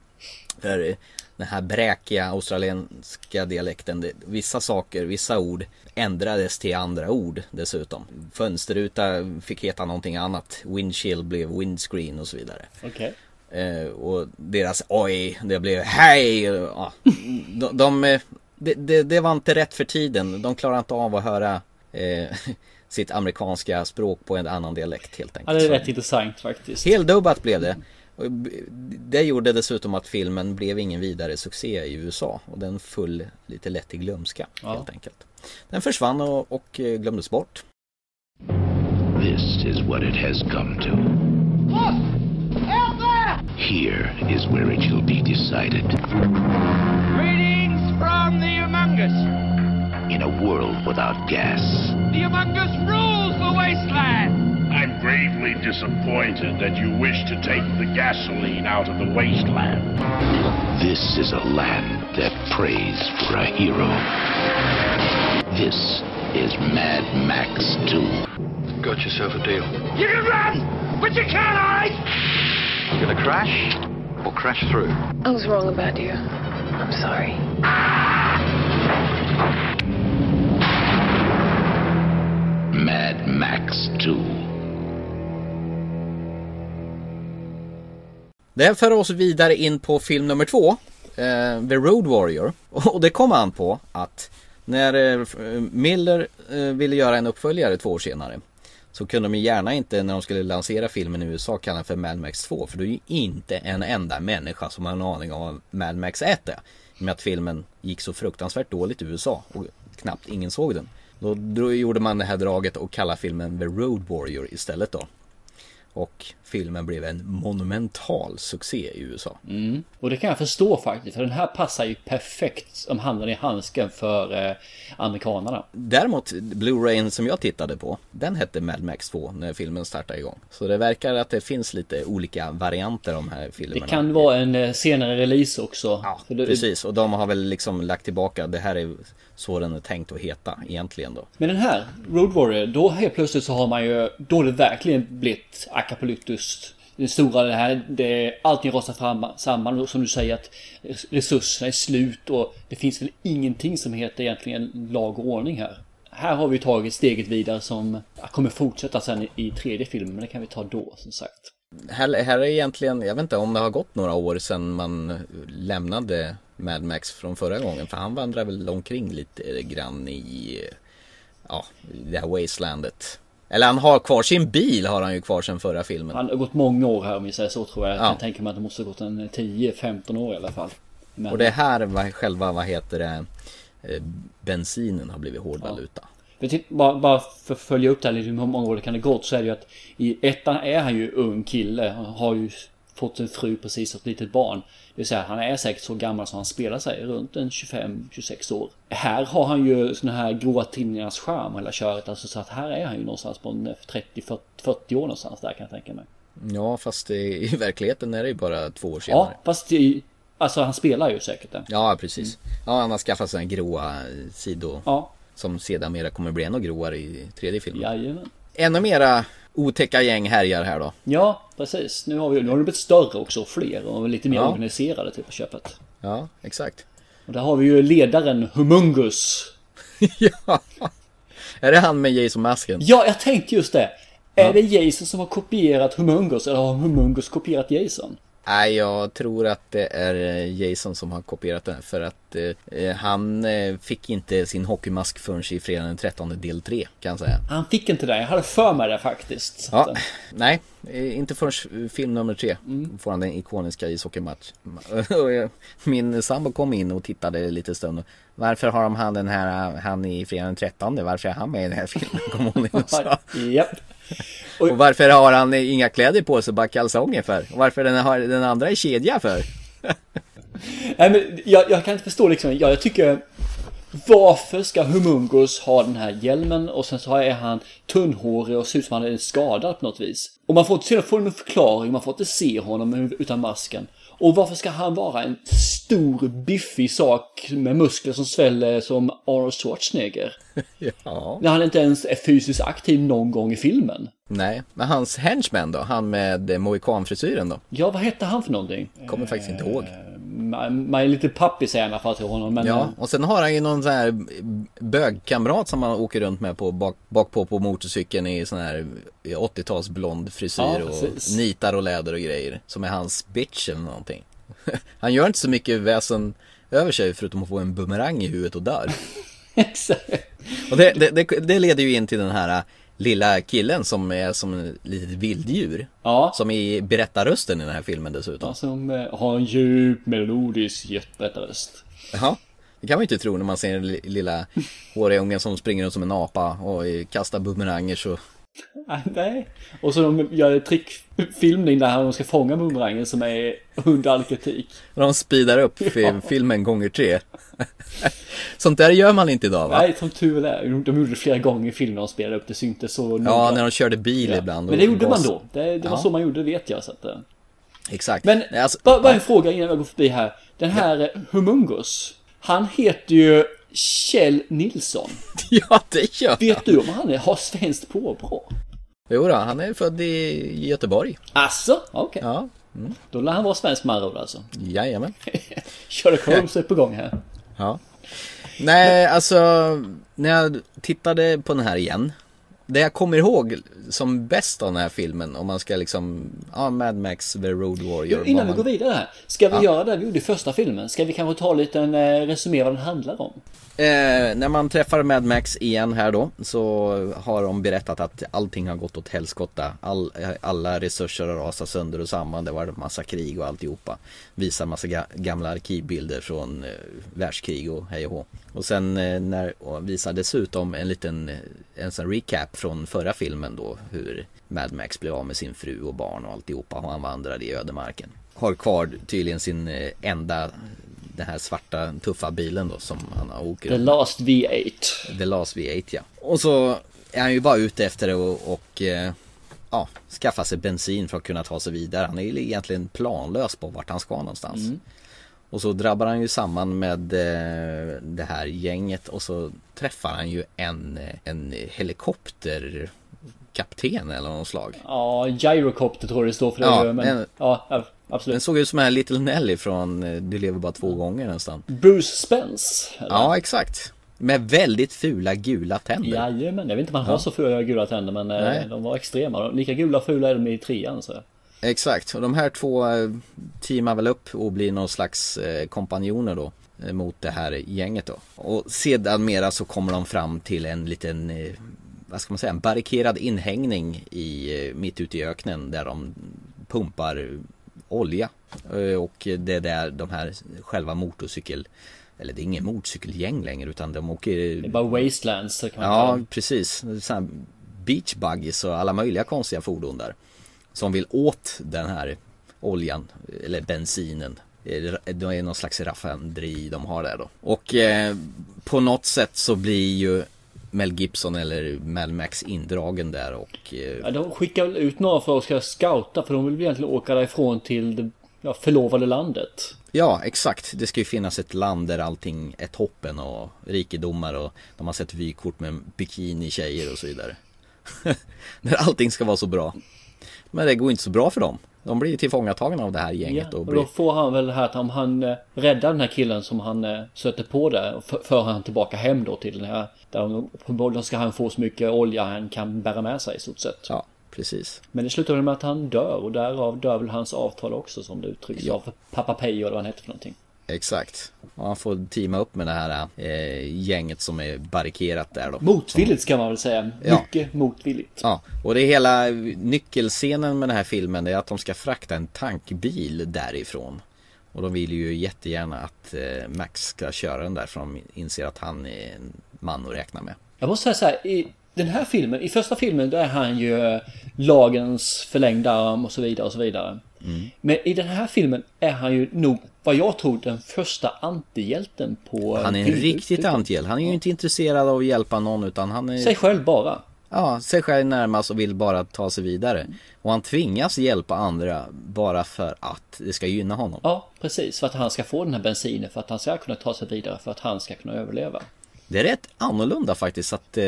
[SPEAKER 1] För den här bräkiga australienska dialekten, det, vissa saker, vissa ord ändrades till andra ord dessutom. Fönsterruta fick heta någonting annat, windshield blev windscreen och så vidare.
[SPEAKER 2] Okej.
[SPEAKER 1] Eh, och deras oj, det blev hej. Ja, de, de, eh, det, det, det var inte rätt för tiden. De klarar inte av att höra eh, *laughs* sitt amerikanska språk på en annan dialekt helt enkelt.
[SPEAKER 2] Ja, det är
[SPEAKER 1] Så-
[SPEAKER 2] rätt intressant faktiskt.
[SPEAKER 1] Heldubbat blev det. Det gjorde dessutom att filmen blev ingen vidare succé i USA och den föll lite lätt i glömska
[SPEAKER 2] Ja.
[SPEAKER 1] helt enkelt. Den försvann och, och eh, glömdes bort.
[SPEAKER 3] This is what it has come to. Here is where it shall be decided.
[SPEAKER 4] Greetings from the Humongous.
[SPEAKER 3] In a world without gas,
[SPEAKER 4] The Humongous rules the wasteland.
[SPEAKER 5] I'm gravely disappointed that you wish to take the gasoline out of the wasteland.
[SPEAKER 3] this is a land that prays for a hero. This is Mad Max 2.
[SPEAKER 6] Got yourself a deal.
[SPEAKER 4] You can run, but you can't hide.
[SPEAKER 6] You gonna crash or crash through?
[SPEAKER 7] I was wrong about you. I'm sorry.
[SPEAKER 3] Mad Max 2.
[SPEAKER 1] Det för oss vidare in på film nummer två. Eh, The Road Warrior. *laughs* Och det kom an på att när eh, Miller eh, ville göra en uppföljare två år senare. Så kunde de ju gärna inte när de skulle lansera filmen i USA kalla den för Mad Max 2. För det är ju inte en enda människa som har en aning om vad Mad Max 1 är. I och med att filmen gick så fruktansvärt dåligt i USA och knappt ingen såg den. Då, då gjorde man det här draget och kallade filmen The Road Warrior istället då. Och filmen blev en monumental succé i USA.
[SPEAKER 2] Mm. Och det kan jag förstå faktiskt. För den här passar ju perfekt som handen i handsken för eh, amerikanerna.
[SPEAKER 1] Däremot, Blu-rayen som jag tittade på, den hette Mad Max 2 när filmen startade igång. Så det verkar att det finns lite olika varianter av de här
[SPEAKER 2] Det
[SPEAKER 1] filmerna.
[SPEAKER 2] kan vara en eh, senare release också.
[SPEAKER 1] Ja,
[SPEAKER 2] det-
[SPEAKER 1] precis. Och de har väl liksom lagt tillbaka, det här är så den är tänkt att heta egentligen då.
[SPEAKER 2] Men den här, Road Warrior, då helt plötsligt så har man ju, då det verkligen blivit akapolytus. Det stora det här, det, allting rasar fram, samman och som du säger att resurserna är slut och det finns väl ingenting som heter egentligen lag och ordning här. Här har vi tagit steget vidare som kommer fortsätta sen i, i tredje filmen, men det kan vi ta då som sagt.
[SPEAKER 1] Här, här är egentligen, jag vet inte om det har gått några år sedan man lämnade Mad Max från förra gången. För han vandrar väl omkring lite grann i, ja, det här wastelandet. Eller han har kvar sin bil har han ju kvar sedan förra filmen.
[SPEAKER 2] Han har gått många år här om vi säger så tror jag. Jag
[SPEAKER 1] Ja.
[SPEAKER 2] kan tänka mig att det måste ha gått en 10-15 år i alla fall. Men,
[SPEAKER 1] Och det här var själva, vad heter det, eh, bensinen har blivit hård valuta.
[SPEAKER 2] För titt- bara, bara för att följa upp det här lite hur många år det kan ha gått så är det ju att i ettan är han ju ung kille. Har ju fått en fru precis och ett litet barn. Det vill säga han är säkert så gammal som han spelar sig, runt en 25-26 år. Här har han ju såna här goa tidningarnas charm hela köret. Alltså så att här är han ju någonstans på en 30-40 år någonstans där kan jag tänka mig.
[SPEAKER 1] Ja, fast det, i verkligheten är det ju bara två år
[SPEAKER 2] Ja,
[SPEAKER 1] senare.
[SPEAKER 2] fast det, alltså han spelar ju säkert det.
[SPEAKER 1] Ja, precis. Ja, han har skaffat sig en gråa sidor
[SPEAKER 2] Ja,
[SPEAKER 1] som sedermera kommer bli ännu gråare i tredje filmen.
[SPEAKER 2] jajamän.
[SPEAKER 1] Ännu mera otäcka gäng härjar här då.
[SPEAKER 2] Ja, precis. Nu har vi nu har det blivit större också och fler och lite mer
[SPEAKER 1] Ja.
[SPEAKER 2] organiserade till på köpet.
[SPEAKER 1] Ja, exakt.
[SPEAKER 2] Och där har vi ju ledaren Humungus. *laughs*
[SPEAKER 1] ja. Är det han med Jason-masken?
[SPEAKER 2] Ja, jag tänkte just det. Är det Jason som har kopierat Humungus eller har Humungus kopierat Jason?
[SPEAKER 1] Nej, jag tror att det är eh, Jason som har kopierat den för att eh, han eh, fick inte sin hockeymask förrän i fredagen den 13 del 3 kan jag säga.
[SPEAKER 2] Han fick inte det. Jag hade för mig det faktiskt.
[SPEAKER 1] Ja,
[SPEAKER 2] att, eh,
[SPEAKER 1] nej, eh, inte förrän film nummer tre får han den ikoniska ishockeymatch. *laughs* Och Min sambo kom in och tittade lite stund. Varför har de han den här, han i fredagen den 13? Varför är han med i den här filmen? Kom hon in och sa. *laughs*
[SPEAKER 2] Japp.
[SPEAKER 1] Och varför har han inga kläder på sig, bara kalsonger för? Och varför den har den andra i kedja för? *laughs*
[SPEAKER 2] Nej men jag, jag kan inte förstå liksom. Jag, jag tycker varför ska Humungus ha den här hjälmen och sen så är han tunnhårig och ser ut som han är skadad på något vis. Och man får inte se någon förklaring, man får inte se honom utan masken. Och varför ska han vara en stor biffig sak med muskler som sväller som Arnold Schwarzenegger? *laughs*
[SPEAKER 1] Ja.
[SPEAKER 2] När han inte ens är fysiskt aktiv någon gång i filmen.
[SPEAKER 1] Nej, men hans henchman då? Han med eh, mohikanfrisyren då?
[SPEAKER 2] Ja, vad hette han för någonting?
[SPEAKER 1] Kommer faktiskt inte ihåg.
[SPEAKER 2] Man, är lite pappig säger i alla fall till honom. Men,
[SPEAKER 1] Ja,
[SPEAKER 2] eh,
[SPEAKER 1] och sen har han ju någon sån här bögkamrat som han åker runt med på bak, bak på på motorcykeln i sån här 80-tals blond frisyr
[SPEAKER 2] Ja,
[SPEAKER 1] och nitar och läder och grejer. Som är hans bitch eller någonting. *laughs* Han gör inte så mycket väsen över sig förutom att få en bumerang i huvudet och dör. *laughs*
[SPEAKER 2] Exakt.
[SPEAKER 1] Och det, det, det, det leder ju in till den här lilla killen som är som ett litet vilddjur.
[SPEAKER 2] Ja.
[SPEAKER 1] Som i berättarrösten i den här filmen dessutom.
[SPEAKER 2] Ja, Som eh, har en djup melodisk jätteröst.
[SPEAKER 1] Ja, det kan man ju inte tro när man ser den li- lilla *laughs* håriga ungen som springer runt som en apa och kastar bumeranger
[SPEAKER 2] Ah, Nej. Och så de gör trickfilmning där de ska fånga bumerangen som är under all kritik.
[SPEAKER 1] de speedar upp *laughs* fi- filmen gånger tre. *laughs* Sånt där gör man inte idag va?
[SPEAKER 2] Nej, som tur är. De, de gjorde det flera gånger i filmen de spelade upp. Det syntes så noga.
[SPEAKER 1] Ja, när de körde bil
[SPEAKER 2] Ja.
[SPEAKER 1] ibland.
[SPEAKER 2] Men det gjorde man då. Det, det var
[SPEAKER 1] Ja.
[SPEAKER 2] så man gjorde, det vet jag. Så att, eh.
[SPEAKER 1] Exakt.
[SPEAKER 2] Men
[SPEAKER 1] Nej, alltså,
[SPEAKER 2] bara, bara en
[SPEAKER 1] ja.
[SPEAKER 2] fråga innan jag går förbi här. Den här eh, Humungus. Han heter ju Kjell Nilsson. *laughs*
[SPEAKER 1] Ja, det gör han.
[SPEAKER 2] Vet du om han är, har svenskt påbrå?
[SPEAKER 1] Jo då, han är född i Göteborg.
[SPEAKER 2] Asså? Okej.
[SPEAKER 1] Ja,
[SPEAKER 2] Då lär han vara svensk manrod alltså.
[SPEAKER 1] jajamän. *laughs*
[SPEAKER 2] Sherlock Holmes är på gång här.
[SPEAKER 1] Ja. Nej, alltså när jag tittade på den här igen. Det jag kommer ihåg som bäst av den här filmen om man ska liksom, ja Mad Max, The Road Warrior.
[SPEAKER 2] Jo, innan vi
[SPEAKER 1] man-
[SPEAKER 2] går vidare här. Ska vi
[SPEAKER 1] Ja.
[SPEAKER 2] göra det vi gjorde i första filmen? Ska vi kanske ta lite en eh, resumé vad den handlar om?
[SPEAKER 1] Eh, när man träffar Mad Max igen här då så har de berättat att allting har gått åt helskotta. All, eh, alla resurser har rasat sönder och samman. Det var en massa krig och alltihopa. Visar massa ga, gamla arkivbilder från eh, världskrig och hej och hå. Och sen eh, när, och visar dessutom en liten eh, en sån recap från förra filmen då hur Mad Max blev av med sin fru och barn och alltihopa och han vandrade i ödemarken. Har kvar tydligen sin eh, enda den här svarta tuffa bilen då som han åker
[SPEAKER 2] The Last V8.
[SPEAKER 1] The Last V8 ja. Och så är han ju bara ute efter det och, och eh, ja, skaffa sig bensin för att kunna ta sig vidare. Han är ju egentligen planlös på vart han ska någonstans. Och så drabbar han ju samman med eh, det här gänget och så träffar han ju en, eh, en helikopterkapten eller någon slag.
[SPEAKER 2] Ja, Gyrocopter tror jag det står för det.
[SPEAKER 1] Ja,
[SPEAKER 2] men,
[SPEAKER 1] en-
[SPEAKER 2] ja, ja,
[SPEAKER 1] Den
[SPEAKER 2] absolut.
[SPEAKER 1] såg ut som här Little Nelly från eh, Du lever bara två gånger nästan.
[SPEAKER 2] Bruce Spence. eller?
[SPEAKER 1] Ja, exakt. Med väldigt fula gula tänder.
[SPEAKER 2] Jajamän, jag vet inte om han har så fula gula tänder men eh,
[SPEAKER 1] Nej.
[SPEAKER 2] de var extrema. Lika gula och fula är de i trean så.
[SPEAKER 1] Exakt, och de här två eh, teamar väl upp och blir någon slags kompanjoner då mot det här gänget då. Och sedan mera så kommer de fram till en liten, vad ska man säga, en barrikerad inhängning i, mitt ute i öknen där de pumpar olja. Eh, Och det är där de här själva motorcykel, eller det är ingen motorcykelgäng längre utan de åker
[SPEAKER 2] Det är bara Wastelands kan man
[SPEAKER 1] Ja,
[SPEAKER 2] kalla
[SPEAKER 1] precis. Så här beach buggies och alla möjliga konstiga fordon där. Som vill åt den här oljan, eller bensinen. Det är någon slags raffinaderi de har där då. Och eh, på något sätt så blir ju Mel Gibson eller Mel Max indragen där och eh,
[SPEAKER 2] Ja, de skickar väl ut några för att ska scouta för de vill egentligen åka därifrån till det ja, förlovade landet.
[SPEAKER 1] Ja, exakt. Det ska ju finnas ett land där allting är toppen och rikedomar och de har sett vykort med bikini-tjejer och så vidare. *laughs* där allting ska vara så bra. Men det går inte så bra för dem. De blir tillfångatagna av det här gänget
[SPEAKER 2] Ja,
[SPEAKER 1] och
[SPEAKER 2] och
[SPEAKER 1] blir...
[SPEAKER 2] då får han väl det här att om han eh, räddar den här killen som han eh, stöter på där och för, han tillbaka hem då till den här där uppenbarligen ska han få så mycket olja han kan bära med sig i stort sett.
[SPEAKER 1] Ja, precis.
[SPEAKER 2] Men det slutar väl med att han dör och därav dör väl hans avtal också som det uttrycks
[SPEAKER 1] Ja.
[SPEAKER 2] av Pappa Pejo eller vad han heter för någonting.
[SPEAKER 1] Exakt. Och han får teama upp med det här eh, gänget som är barrikerat där då.
[SPEAKER 2] Motvilligt ska man väl säga.
[SPEAKER 1] Ja.
[SPEAKER 2] Mycket motvilligt.
[SPEAKER 1] Ja, och det hela nyckelscenen med den här filmen det är att de ska frakta en tankbil därifrån. Och de vill ju jättegärna att eh, Max ska köra den där för de inser att han är en man att räkna med.
[SPEAKER 2] Jag måste säga så här, i den här filmen, i första filmen då är han ju eh, lagens förlängda arm och så vidare och så vidare.
[SPEAKER 1] Mm.
[SPEAKER 2] Men i den här filmen är han ju nog, vad jag tror, den första antihjälten på...
[SPEAKER 1] Han är en riktigt antihjälte. Han är ju inte intresserad av att hjälpa någon utan han är
[SPEAKER 2] Sig själv bara.
[SPEAKER 1] ja, sig själv närmast och vill bara ta sig vidare. Och han tvingas hjälpa andra bara för att det ska gynna honom.
[SPEAKER 2] Ja, precis. För att han ska få den här bensinen, för att han ska kunna ta sig vidare, för att han ska kunna överleva.
[SPEAKER 1] Det är rätt annorlunda faktiskt att eh,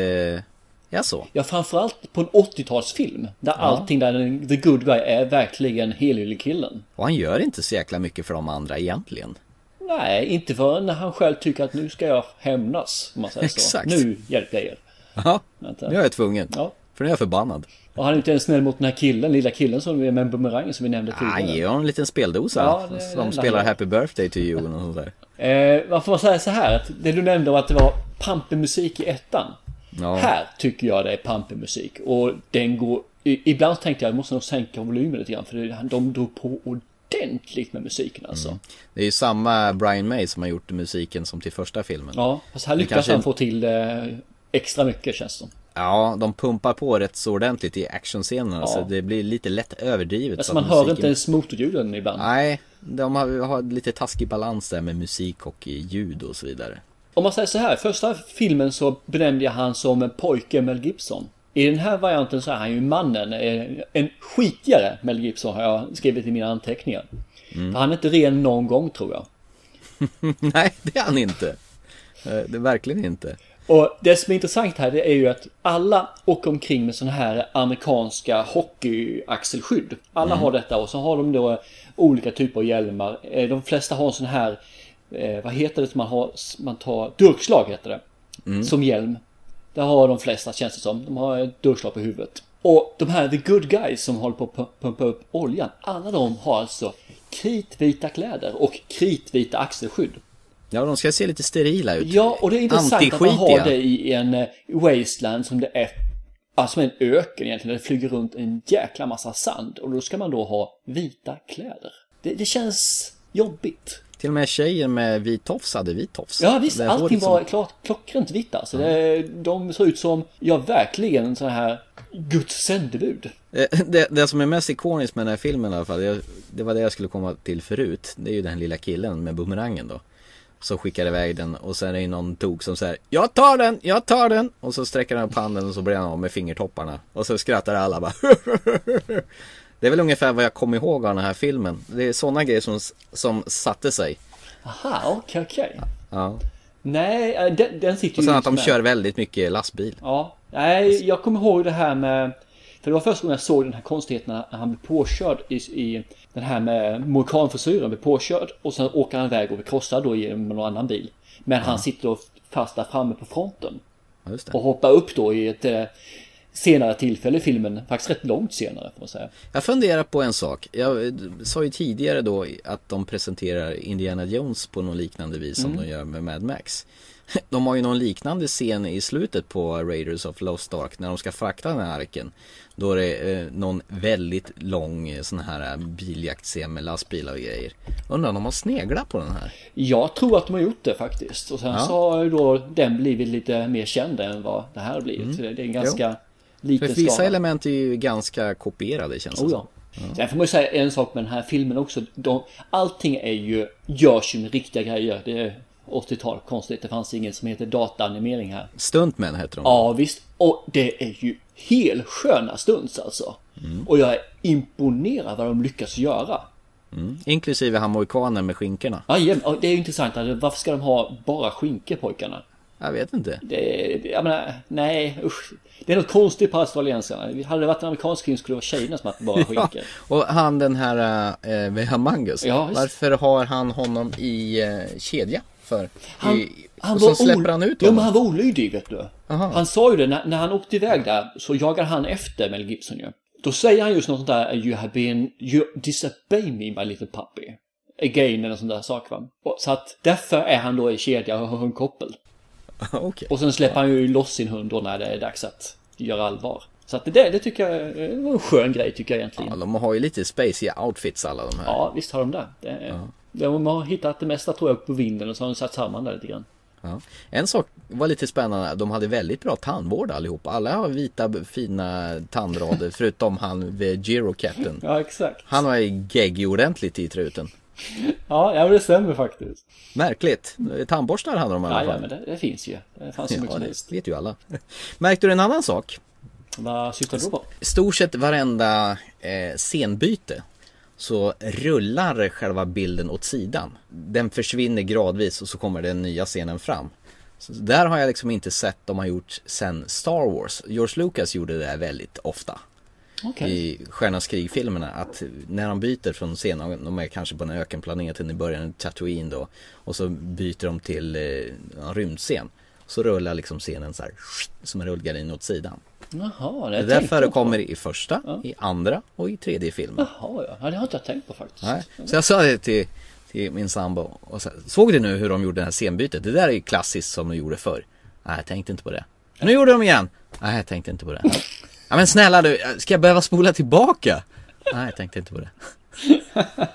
[SPEAKER 1] Ja, så.
[SPEAKER 2] Ja, framförallt på en 80-talsfilm. Där allting där the good guy är verkligen helylle killen.
[SPEAKER 1] Och han gör inte så jäkla mycket för de andra egentligen.
[SPEAKER 2] Nej, inte förrän när han själv tycker att nu ska jag hämnas. Om man säger
[SPEAKER 1] Exakt.
[SPEAKER 2] så. Nu hjälper jag er.
[SPEAKER 1] Ja, nu är jag tvungen.
[SPEAKER 2] Ja.
[SPEAKER 1] För nu är jag förbannad.
[SPEAKER 2] Och han är inte ens snäll mot den här killen, lilla killen som är med bumerangen som vi nämnde
[SPEAKER 1] Ah,
[SPEAKER 2] tidigare.
[SPEAKER 1] ge honom en liten speldosa.
[SPEAKER 2] Ja, det
[SPEAKER 1] som spelar
[SPEAKER 2] han.
[SPEAKER 1] Happy Birthday to you och något sånt där.
[SPEAKER 2] Eh, man säger så här att det du nämnde var att det var pampig musik i ettan.
[SPEAKER 1] Ja.
[SPEAKER 2] Här tycker jag det är pampig musik och den går... Ibland tänkte jag jag måste nog sänka volymen lite grann för det- de drog på ordentligt med musiken alltså.
[SPEAKER 1] Mm. Det är ju samma Brian May som har gjort musiken som till första filmen.
[SPEAKER 2] Ja, fast här lyckas
[SPEAKER 1] kanske-
[SPEAKER 2] han få till eh, extra mycket känns det som.
[SPEAKER 1] Ja, de pumpar på rätt så ordentligt i actionscenerna
[SPEAKER 2] Ja.
[SPEAKER 1] så det blir lite lätt överdrivet.
[SPEAKER 2] Alltså
[SPEAKER 1] så
[SPEAKER 2] man
[SPEAKER 1] att
[SPEAKER 2] hör
[SPEAKER 1] musiken-
[SPEAKER 2] inte ens motorljuden ibland.
[SPEAKER 1] Nej, de har, har lite taskig balans där med musik och ljud och så vidare.
[SPEAKER 2] Om man säger så här, första filmen så benämnde jag han som pojke Mel Gibson. I den här varianten så är han ju mannen, eh, en skitigare Mel Gibson har jag skrivit i mina anteckningar.
[SPEAKER 1] Mm.
[SPEAKER 2] För han är inte ren någon gång tror jag. *laughs*
[SPEAKER 1] Nej, det är han inte. Eh, Det är verkligen inte.
[SPEAKER 2] Och det som är intressant här det är ju att alla åker omkring med sådana här amerikanska hockeyaxelskydd. Alla har detta och så har de då olika typer av hjälmar. Eh, De flesta har en sån här, eh, vad heter det som man har, man tar, durkslag heter det. Som hjälm. Det har de flesta känns det som. De har ett durkslag på huvudet. Och de här the good guys som håller på att pu- pumpa upp oljan. Alla de har alltså kritvita kläder och kritvita axelskydd.
[SPEAKER 1] Ja, de ska se lite sterila ut.
[SPEAKER 2] Ja, och det är intressant att man har det i en eh, wasteland som det är Alltså en öken egentligen, där det flyger runt en jäkla massa sand och då ska man då ha vita kläder. Det, det känns jobbigt.
[SPEAKER 1] Till och med tjejen med vit tofs hade vit tofs.
[SPEAKER 2] Ja visst,
[SPEAKER 1] Det
[SPEAKER 2] allting
[SPEAKER 1] håret som-
[SPEAKER 2] var klart, klockrent vitt alltså. Det, de ser ut som, ja verkligen så här Guds sändebud.
[SPEAKER 1] Eh, Det, det som är mest ikoniskt med den här filmen i alla fall, jag- det var det jag skulle komma till förut. Det är ju den lilla killen med bumerangen då. Som skickar iväg den och sen är det någon tok som säger Jag tar den, jag tar den! Och så sträcker han upp handen och så blir han av med fingertopparna. Och så skrattar alla bara *laughs* Det är väl ungefär vad jag kommer ihåg av den här filmen. Det är sådana grejer som, som satte sig.
[SPEAKER 2] Aha, okej okej.
[SPEAKER 1] Ja.
[SPEAKER 2] Nej, eh, den, den sitter
[SPEAKER 1] Och
[SPEAKER 2] ju
[SPEAKER 1] sen att de
[SPEAKER 2] med.
[SPEAKER 1] kör väldigt mycket lastbil.
[SPEAKER 2] Ja, nej, jag kommer ihåg det här med... För det var första gången jag såg den här konstigheten när han blev påkörd i, i den här med mohikanfrisyren, blev påkörd och sen åker han iväg och blir krossad då i- med någon annan bil. Men han sitter då fast där framme på fronten
[SPEAKER 1] Ja,
[SPEAKER 2] och hoppar upp då i ett eh, senare tillfälle i filmen, faktiskt rätt långt senare får man säga.
[SPEAKER 1] Jag funderar på en sak. Jag sa ju tidigare då att de presenterar Indiana Jones på någon liknande vis som de gör med Mad Max. *laughs* De har ju någon liknande scen i slutet på Raiders of Lost Ark när de ska frakta den här arken. Då är det eh, någon väldigt lång eh, sån här eh, biljaktscen med lastbilar och grejer. Undrar om de har sneglat på den här?
[SPEAKER 2] Jag tror att de har gjort det faktiskt. Och sen
[SPEAKER 1] Ja.
[SPEAKER 2] så har ju då den blivit lite mer känd än vad det här blivit. Så det, är en ganska
[SPEAKER 1] För
[SPEAKER 2] liten
[SPEAKER 1] vissa
[SPEAKER 2] skala.
[SPEAKER 1] element är ju ganska kopierade känns det
[SPEAKER 2] Oh ja. Sen får man ju säga en sak med den här filmen också. De, allting är ju, görs ju med riktiga grejer. Det är 80-tal, konstigt. Det fanns ingen som heter dataanimering här.
[SPEAKER 1] Stuntmen heter de.
[SPEAKER 2] Ja visst. Och det är ju helsköna stunts alltså. Och jag är imponerad vad de lyckas göra.
[SPEAKER 1] Inklusive han med skinkorna.
[SPEAKER 2] Och det är ju intressant. Alltså, varför ska de ha bara skinkor pojkarna?
[SPEAKER 1] Jag vet inte.
[SPEAKER 2] Det- jag menar, nej usch. Det är något konstigt på australiensarna. Hade det varit en amerikansk film skulle det vara tjejerna som haft bara *laughs* skinkor.
[SPEAKER 1] Och han den här eh, Vehamangus.
[SPEAKER 2] Ja, visst.
[SPEAKER 1] Varför har han honom i eh, kedja? För?
[SPEAKER 2] Han,
[SPEAKER 1] I,
[SPEAKER 2] han
[SPEAKER 1] och
[SPEAKER 2] var
[SPEAKER 1] släpper han ut
[SPEAKER 2] Ja
[SPEAKER 1] honom.
[SPEAKER 2] men han var olydig vet du.
[SPEAKER 1] Aha.
[SPEAKER 2] Han sa ju det, när, när han åkte iväg där så jagade han efter Mel Gibson ju. Då säger han just något sånt där You have been, you disobey me my little puppy. Again eller sån där sak va. Och, så att därför är han då i kedja och har hundkoppel. *laughs*
[SPEAKER 1] Okej.
[SPEAKER 2] Och sen släpper han ju loss sin hund då när det är dags att göra allvar. Så att det, det tycker jag är en skön grej tycker jag egentligen.
[SPEAKER 1] Ja, de har ju lite spacey outfits alla de här.
[SPEAKER 2] Ja, visst har de det. det De har hittat det mesta tror jag på vinden och så har de satt samman det lite grann.
[SPEAKER 1] Ja. En sak var lite spännande. De hade väldigt bra tandvård allihop. Alla har vita fina tandrader *laughs* förutom han vid Girocatten.
[SPEAKER 2] Ja, exakt.
[SPEAKER 1] Han var ju geggig ordentligt i truten. *laughs*
[SPEAKER 2] Ja, det stämmer faktiskt.
[SPEAKER 1] Märkligt. Tandborstar hade de i alla
[SPEAKER 2] Ja, ja
[SPEAKER 1] fall.
[SPEAKER 2] men det, det finns ju. Det fanns ju mycket
[SPEAKER 1] Ja,
[SPEAKER 2] som
[SPEAKER 1] det
[SPEAKER 2] helst.
[SPEAKER 1] vet ju alla. Märkte du en annan sak?
[SPEAKER 2] Vad syftar du på?
[SPEAKER 1] Stort sett varenda eh, scenbyte så rullar själva bilden åt sidan. Den försvinner gradvis och så kommer den nya scenen fram. Så där har jag liksom inte sett de har gjort sen Star Wars. George Lucas gjorde det väldigt ofta.
[SPEAKER 2] Okej.
[SPEAKER 1] I Stjärnans krig-filmerna. Att när de byter från scenen, de är kanske på en ökenplaneten i början, Tatooine då. Och så byter de till eh, en rymdscen. Så rullar liksom scenen så här som en rullgardin åt sidan.
[SPEAKER 2] Jaha, det,
[SPEAKER 1] Det där förekommer i första, i andra och i tredje filmen.
[SPEAKER 2] Jaha, ja. ja. Det har inte jag tänkt på faktiskt.
[SPEAKER 1] Nej. Så jag sa det till, till min sambo. Och så, såg du nu hur de gjorde det här scenbytet? Det där är ju klassiskt som de gjorde förr. Nej, jag tänkte inte på det. Nu gjorde de igen. Nej, jag tänkte inte på det. *laughs* Ja men snälla du, ska jag behöva spola tillbaka? Nej, jag tänkte inte på det. *laughs*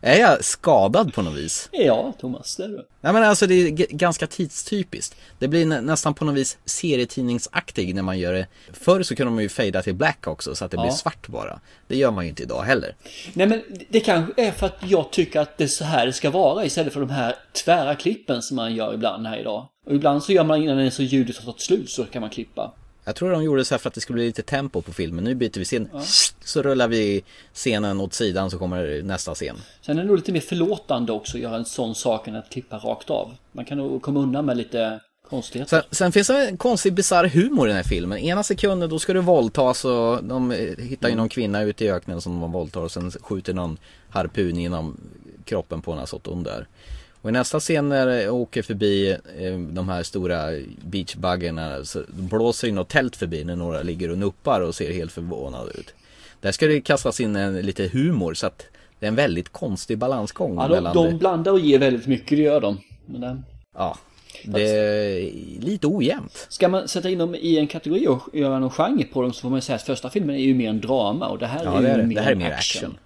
[SPEAKER 1] Är jag skadad på något vis?
[SPEAKER 2] Ja, Thomas, det är du.
[SPEAKER 1] Nej men alltså det är ganska tidstypiskt. Det blir nä- nästan på något vis serietidningsaktig när man gör det. Förr så kunde man ju fejda till black också så att det
[SPEAKER 2] Ja.
[SPEAKER 1] blir svart bara. Det gör man ju inte idag heller.
[SPEAKER 2] Nej men det kanske är för att jag tycker att det är så här det ska vara istället för de här tvära klippen som man gör ibland här idag. Och ibland så gör man innan det så ljudet har tagit slut så kan man klippa.
[SPEAKER 1] Jag tror de gjorde så här för att det skulle bli lite tempo på filmen. Nu byter vi scen. Så rullar vi scenen åt sidan så kommer nästa scen.
[SPEAKER 2] Sen är det nog lite mer förlåtande också att göra en sån sak än att klippa rakt av. Man kan nog komma undan med lite konstigheter.
[SPEAKER 1] Sen, sen finns det en konstig bisarr humor i den här filmen. Ena sekunden då ska du våldtas och de eh, hittar ju någon kvinna ute i öknen som de våldtar och sen skjuter någon harpun genom kroppen på en Azoton där. Och i nästa scen när jag åker förbi eh, de här stora beachbuggarna så blåser ju något tält förbi när några ligger och nuppar och ser helt förvånade ut. Där ska det kastas in en, lite humor så att det är en väldigt konstig balansgång
[SPEAKER 2] Ja, de, de blandar och ger väldigt mycket, det gör de. Men det...
[SPEAKER 1] Ja, det är lite ojämnt.
[SPEAKER 2] Ska man sätta in dem i en kategori och göra någon genre på dem så får man säga att första filmen är ju mer en drama och det här
[SPEAKER 1] Ja,
[SPEAKER 2] är
[SPEAKER 1] det
[SPEAKER 2] ju
[SPEAKER 1] är det.
[SPEAKER 2] mer,
[SPEAKER 1] Det här är mer action.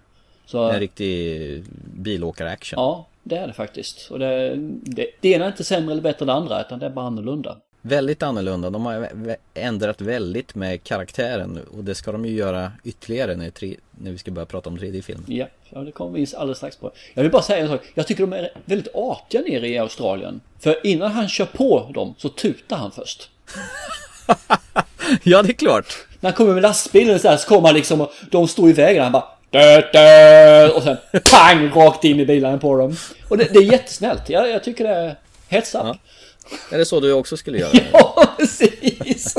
[SPEAKER 2] Så,
[SPEAKER 1] En riktig bilåkar-action.
[SPEAKER 2] ja, det är det faktiskt. Och det, det, det ena är inte sämre eller bättre än det andra utan det är bara annorlunda.
[SPEAKER 1] Väldigt annorlunda. De har ändrat väldigt med karaktären och det ska de ju göra ytterligare när, tre, när vi ska börja prata om tredje film.
[SPEAKER 2] Ja, ja det kommer vi alldeles strax på. Jag vill bara säga en sak. Jag tycker de är väldigt artiga nere i Australien. För innan han kör på dem så tutar han först. *laughs*
[SPEAKER 1] Ja, det är klart.
[SPEAKER 2] När han kommer med lastbilen så, här, så kommer han liksom och de står i vägen. Han bara dö, dö, och sen pang rakt in i bilen på dem. Och det, det är jättesnällt. Jag, jag tycker det är up.
[SPEAKER 1] Ja. Är det så du också skulle göra? *laughs*
[SPEAKER 2] Ja, precis.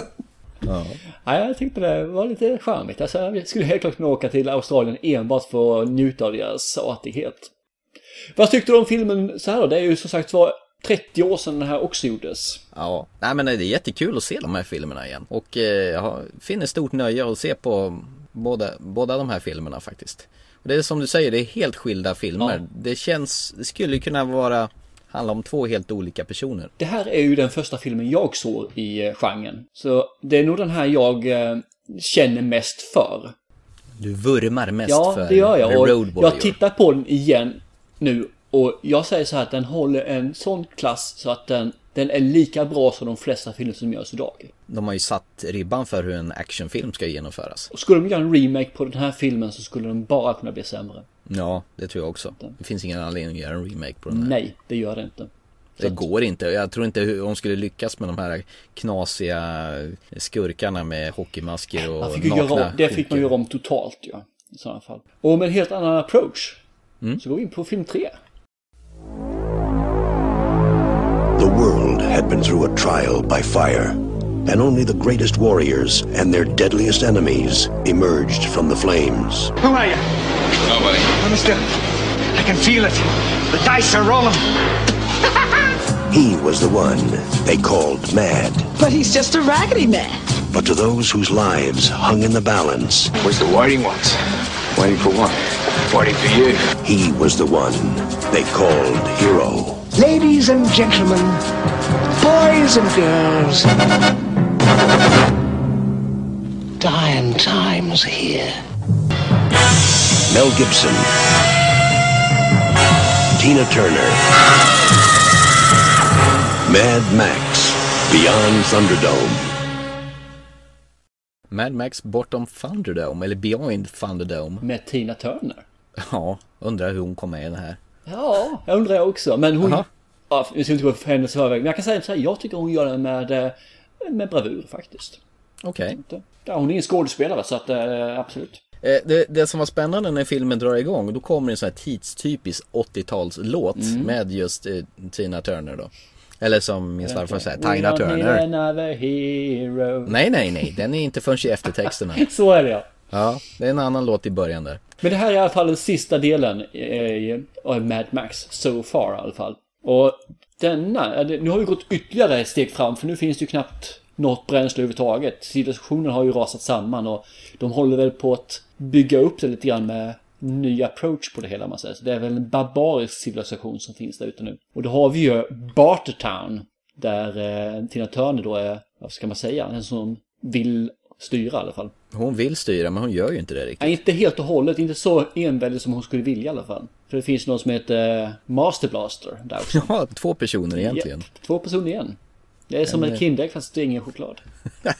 [SPEAKER 1] Ja.
[SPEAKER 2] Ja, jag tyckte det var lite charmigt. Alltså, jag skulle helt klart kunna åka till Australien enbart för att njuta av deras artighet. Vad tyckte du om filmen så här då? Det är ju som sagt var 30 år sedan den här också gjordes.
[SPEAKER 1] Ja, nej men det är jättekul att se de här filmerna igen. Och eh, jag finner stort nöje att se på båda, båda de här filmerna faktiskt. Och det är som du säger, det är helt skilda filmer.
[SPEAKER 2] Ja.
[SPEAKER 1] Det känns, det skulle kunna vara, handla om två helt olika personer.
[SPEAKER 2] Det här är ju den första filmen jag såg i eh, genren. Så det är nog den här jag eh, känner mest för.
[SPEAKER 1] Du vurmar mest
[SPEAKER 2] Ja,
[SPEAKER 1] för
[SPEAKER 2] det gör jag. Och jag tittar på den igen nu och jag säger så här att den håller en sån klass så att den, den är lika bra som de flesta filmer som görs idag.
[SPEAKER 1] De har ju satt ribban för hur en actionfilm ska genomföras.
[SPEAKER 2] Och skulle de göra en remake på den här filmen så skulle den bara kunna bli sämre.
[SPEAKER 1] Ja, det tror jag också. Det finns ingen anledning att göra en remake på den här.
[SPEAKER 2] Nej, det gör det inte.
[SPEAKER 1] Det går inte. Jag tror inte hur de skulle lyckas med de här knasiga skurkarna med hockeymasker och
[SPEAKER 2] fick
[SPEAKER 1] nakna
[SPEAKER 2] göra det fick man göra om totalt ja. I sådana fall. Och med en helt annan approach.
[SPEAKER 1] Mm.
[SPEAKER 2] Så går vi in på film 3.
[SPEAKER 8] The world had been through a trial by fire, and only the greatest warriors and their deadliest enemies emerged from the flames.
[SPEAKER 4] Who are you?
[SPEAKER 6] Nobody.
[SPEAKER 4] Mister, I can feel it. The dice are rolling. *laughs*
[SPEAKER 8] He was the one they called Mad,
[SPEAKER 9] But he's just a raggedy man.
[SPEAKER 8] but to those whose lives hung in the balance,
[SPEAKER 6] Where's the waiting ones? Waiting for what? Waiting for you.
[SPEAKER 8] he was the one they called Hero.
[SPEAKER 9] Ladies and gentlemen, boys and girls, dying times here.
[SPEAKER 8] Mel Gibson, Tina Turner, Mad Max, Beyond Thunderdome.
[SPEAKER 1] Mad Max Bortom Thunderdome, eller Beyond Thunderdome.
[SPEAKER 2] Med Tina Turner.
[SPEAKER 1] Ja, undrar hur hon kom med i den här.
[SPEAKER 2] Ja, jag undrar jag också. Men hon... Ja, vi ska inte gå för hennes förväg. Men jag kan säga så här, jag tycker hon gör det med, eh, med bravur faktiskt.
[SPEAKER 1] Okej.
[SPEAKER 2] Ja, hon är ingen skådespelare så att eh, absolut.
[SPEAKER 1] Eh, Det, det som var spännande när filmen drar igång, då kommer en sån här tidstypisk 80-talslåt
[SPEAKER 2] Mm.
[SPEAKER 1] med just eh, Tina Turner då. Eller som min svärfar säger, Tina Turner.
[SPEAKER 2] hero.
[SPEAKER 1] Nej, nej, nej. Den är inte förrän i eftertexterna. *laughs*
[SPEAKER 2] Så är det ja.
[SPEAKER 1] Ja, det är en annan låt i början där.
[SPEAKER 2] Men det här är i alla fall den sista delen av Mad Max, so far i alla fall. Och denna, nu har vi gått ytterligare ett steg fram för nu finns det ju knappt något bränsle överhuvudtaget. Civilisationen har ju rasat samman och de håller väl på att bygga upp det lite grann med ny approach på det hela man säger. Så det är väl en barbarisk civilisation som finns där ute nu. Och då har vi ju Bartertown. Där eh, Tina Turner då är, vad ska man säga, en som vill styra i alla fall.
[SPEAKER 1] Hon vill styra, men hon gör ju inte det riktigt.
[SPEAKER 2] Nej, inte helt och hållet. Inte så enväldig som hon skulle vilja i alla fall. För det finns någon som heter eh, Master Blaster där också. *laughs*
[SPEAKER 1] Ja, två personer egentligen.
[SPEAKER 2] Japp, två personer igen. Det är som
[SPEAKER 1] En,
[SPEAKER 2] en Kinderägg fast det är ingen choklad. *laughs*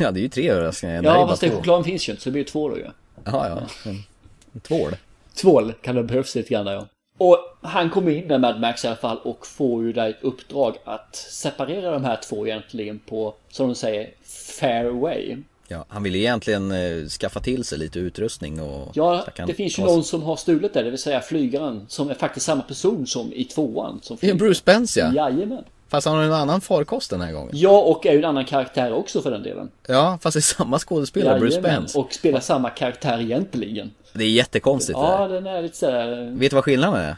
[SPEAKER 1] Ja, det är ju tre överraskningar.
[SPEAKER 2] Ja, fast det chokladen finns ju inte så det blir två då ju.
[SPEAKER 1] Ja, ja. Tvål.
[SPEAKER 2] Tvål kan det behövs lite grann där, ja. Och han kommer in där Mad Max i alla fall och får ju där ett uppdrag att separera de här två egentligen på, som de säger, fair way.
[SPEAKER 1] Ja, han vill egentligen eh, skaffa till sig lite utrustning och...
[SPEAKER 2] Ja, det finns ju någon som har stulit det, det vill säga flygaren, som är faktiskt samma person som i tvåan. Som flyger.
[SPEAKER 1] Bruce Spence ja.
[SPEAKER 2] Jajamän.
[SPEAKER 1] Fast han har en annan farkost den här gången.
[SPEAKER 2] Ja, och är ju en annan karaktär också för den delen.
[SPEAKER 1] Ja, fast det är samma skådespelare, Bruce Spence.
[SPEAKER 2] Och spelar samma karaktär egentligen.
[SPEAKER 1] Det är jättekonstigt det
[SPEAKER 2] Ja,
[SPEAKER 1] där.
[SPEAKER 2] den är lite sådär...
[SPEAKER 1] Vet du vad skillnaden är?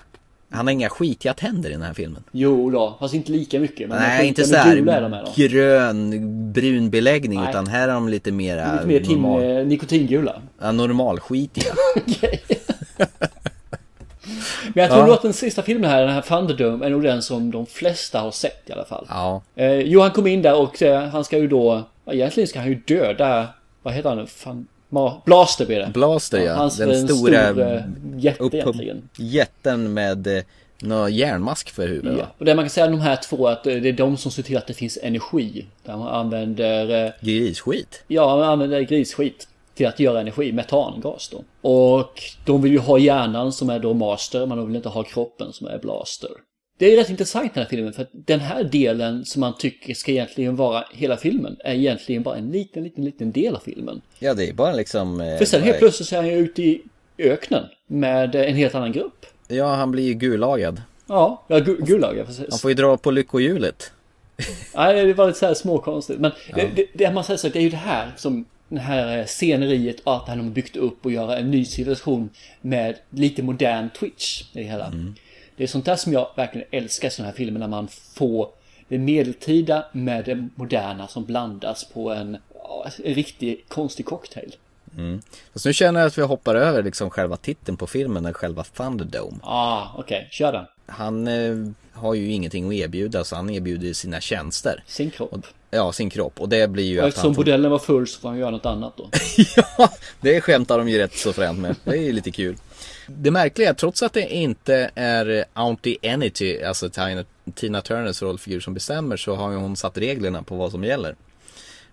[SPEAKER 1] Han har inga skitiga tänder i den här filmen.
[SPEAKER 2] Jo då, fast inte lika mycket. Men
[SPEAKER 1] Nej, inte så
[SPEAKER 2] här
[SPEAKER 1] grön, brun beläggning
[SPEAKER 2] Nej.
[SPEAKER 1] utan här är de lite mera
[SPEAKER 2] Lite mer tim,
[SPEAKER 1] normal,
[SPEAKER 2] eh, nikotingula.
[SPEAKER 1] ja, normalskitiga. *laughs*
[SPEAKER 2] Men jag tror *laughs*
[SPEAKER 1] Ja.
[SPEAKER 2] nog att den sista filmen här, den här Thunderdome, är nog den som de flesta har sett i alla fall.
[SPEAKER 1] Ja,
[SPEAKER 2] Eh, jo, han kom in där och eh, han ska ju då... Egentligen ska han ju döda... Vad heter han nu? Fan, Blaster blir det.
[SPEAKER 1] Blaster ja.
[SPEAKER 2] Hans,
[SPEAKER 1] den
[SPEAKER 2] en
[SPEAKER 1] stora
[SPEAKER 2] stor, eh, jätte
[SPEAKER 1] upp-
[SPEAKER 2] egentligen.
[SPEAKER 1] jätten med eh, någon järnmask för huvudet
[SPEAKER 2] Ja. Och det man kan säga om de här två att eh, det är de som ser till att det finns energi. Där man använder... eh,
[SPEAKER 1] Grisskit.
[SPEAKER 2] Ja, man använder grisskit till att göra energi, metangas då. Och de vill ju ha hjärnan som är då master, men de vill inte ha kroppen som är blaster. Det är rätt intressant den här filmen, för att den här delen som man tycker ska egentligen vara hela filmen, är egentligen bara en liten, liten, liten del av filmen.
[SPEAKER 1] Ja, det är bara liksom... eh,
[SPEAKER 2] För sen helt plötsligt så är han ju ute i öknen med en helt annan grupp.
[SPEAKER 1] Ja, han blir ju gulagad.
[SPEAKER 2] Ja, ja gu- Gulag. jag får säga.
[SPEAKER 1] Han får ju dra på lyckohjulet. *laughs*
[SPEAKER 2] Nej, det var lite så här småkonstigt. Men det, det, det man säger så, det är ju det här som det här eh, sceneriet och allt det här de har byggt upp och göra en ny civilisation med lite modern twitch i det hela. Det är sånt där som jag verkligen älskar i sådana här filmer när man får det medeltida med det moderna som blandas på en, ja, en riktig konstig cocktail.
[SPEAKER 1] Fast nu känner jag att vi hoppar över liksom själva titeln på filmen, själva Thunderdome.
[SPEAKER 2] Ah, okej, kör den.
[SPEAKER 1] Han eh, har ju ingenting att erbjuda så han erbjuder sin tjänster.
[SPEAKER 2] Sin kropp.
[SPEAKER 1] Ja, sin kropp. Och det blir ju
[SPEAKER 2] Och
[SPEAKER 1] att
[SPEAKER 2] eftersom
[SPEAKER 1] han
[SPEAKER 2] bordellen var full så får han göra något annat då. *laughs*
[SPEAKER 1] ja, det skämtar de ju rätt så fränt med. Det är ju lite kul. Det märkliga är, trots att det inte är Auntie Anity, alltså Tina, Tina Turners rollfigur som bestämmer så har ju hon satt reglerna på vad som gäller.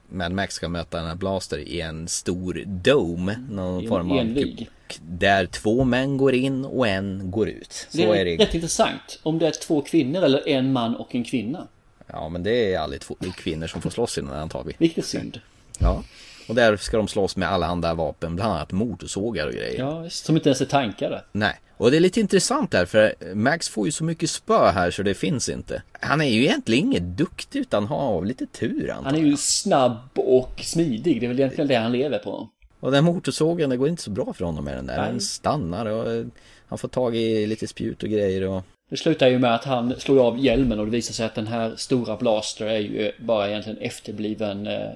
[SPEAKER 1] Mad Max ska möta den här Blaster i en stor dome, någon form av
[SPEAKER 2] envig.
[SPEAKER 1] Där två män går in och en går ut. Så
[SPEAKER 2] det är,
[SPEAKER 1] är det.
[SPEAKER 2] rätt intressant. Om det är två kvinnor eller en man och en kvinna.
[SPEAKER 1] Ja men det är aldrig två kvinnor som får slåss i den här antar vi.
[SPEAKER 2] Vilket synd.
[SPEAKER 1] Ja. Och där ska de slåss med alla andra vapen, bland annat motorsågar och grejer.
[SPEAKER 2] Ja. Som inte ens är tankade.
[SPEAKER 1] Nej, och det är lite intressant där för Max får ju så mycket spö här så det finns inte. Han är ju egentligen inget duktig utan har lite tur antar
[SPEAKER 2] Han är ju snabb och smidig. Det är väl egentligen det han lever på.
[SPEAKER 1] Och den motorsågen, det går inte så bra för honom med den där.
[SPEAKER 2] Nej.
[SPEAKER 1] Den stannar och eh, han får tag i lite spjut och grejer och...
[SPEAKER 2] Det slutar ju med att han slår av hjälmen och det visar sig att den här stora Blaster är ju bara egentligen efterbliven eh,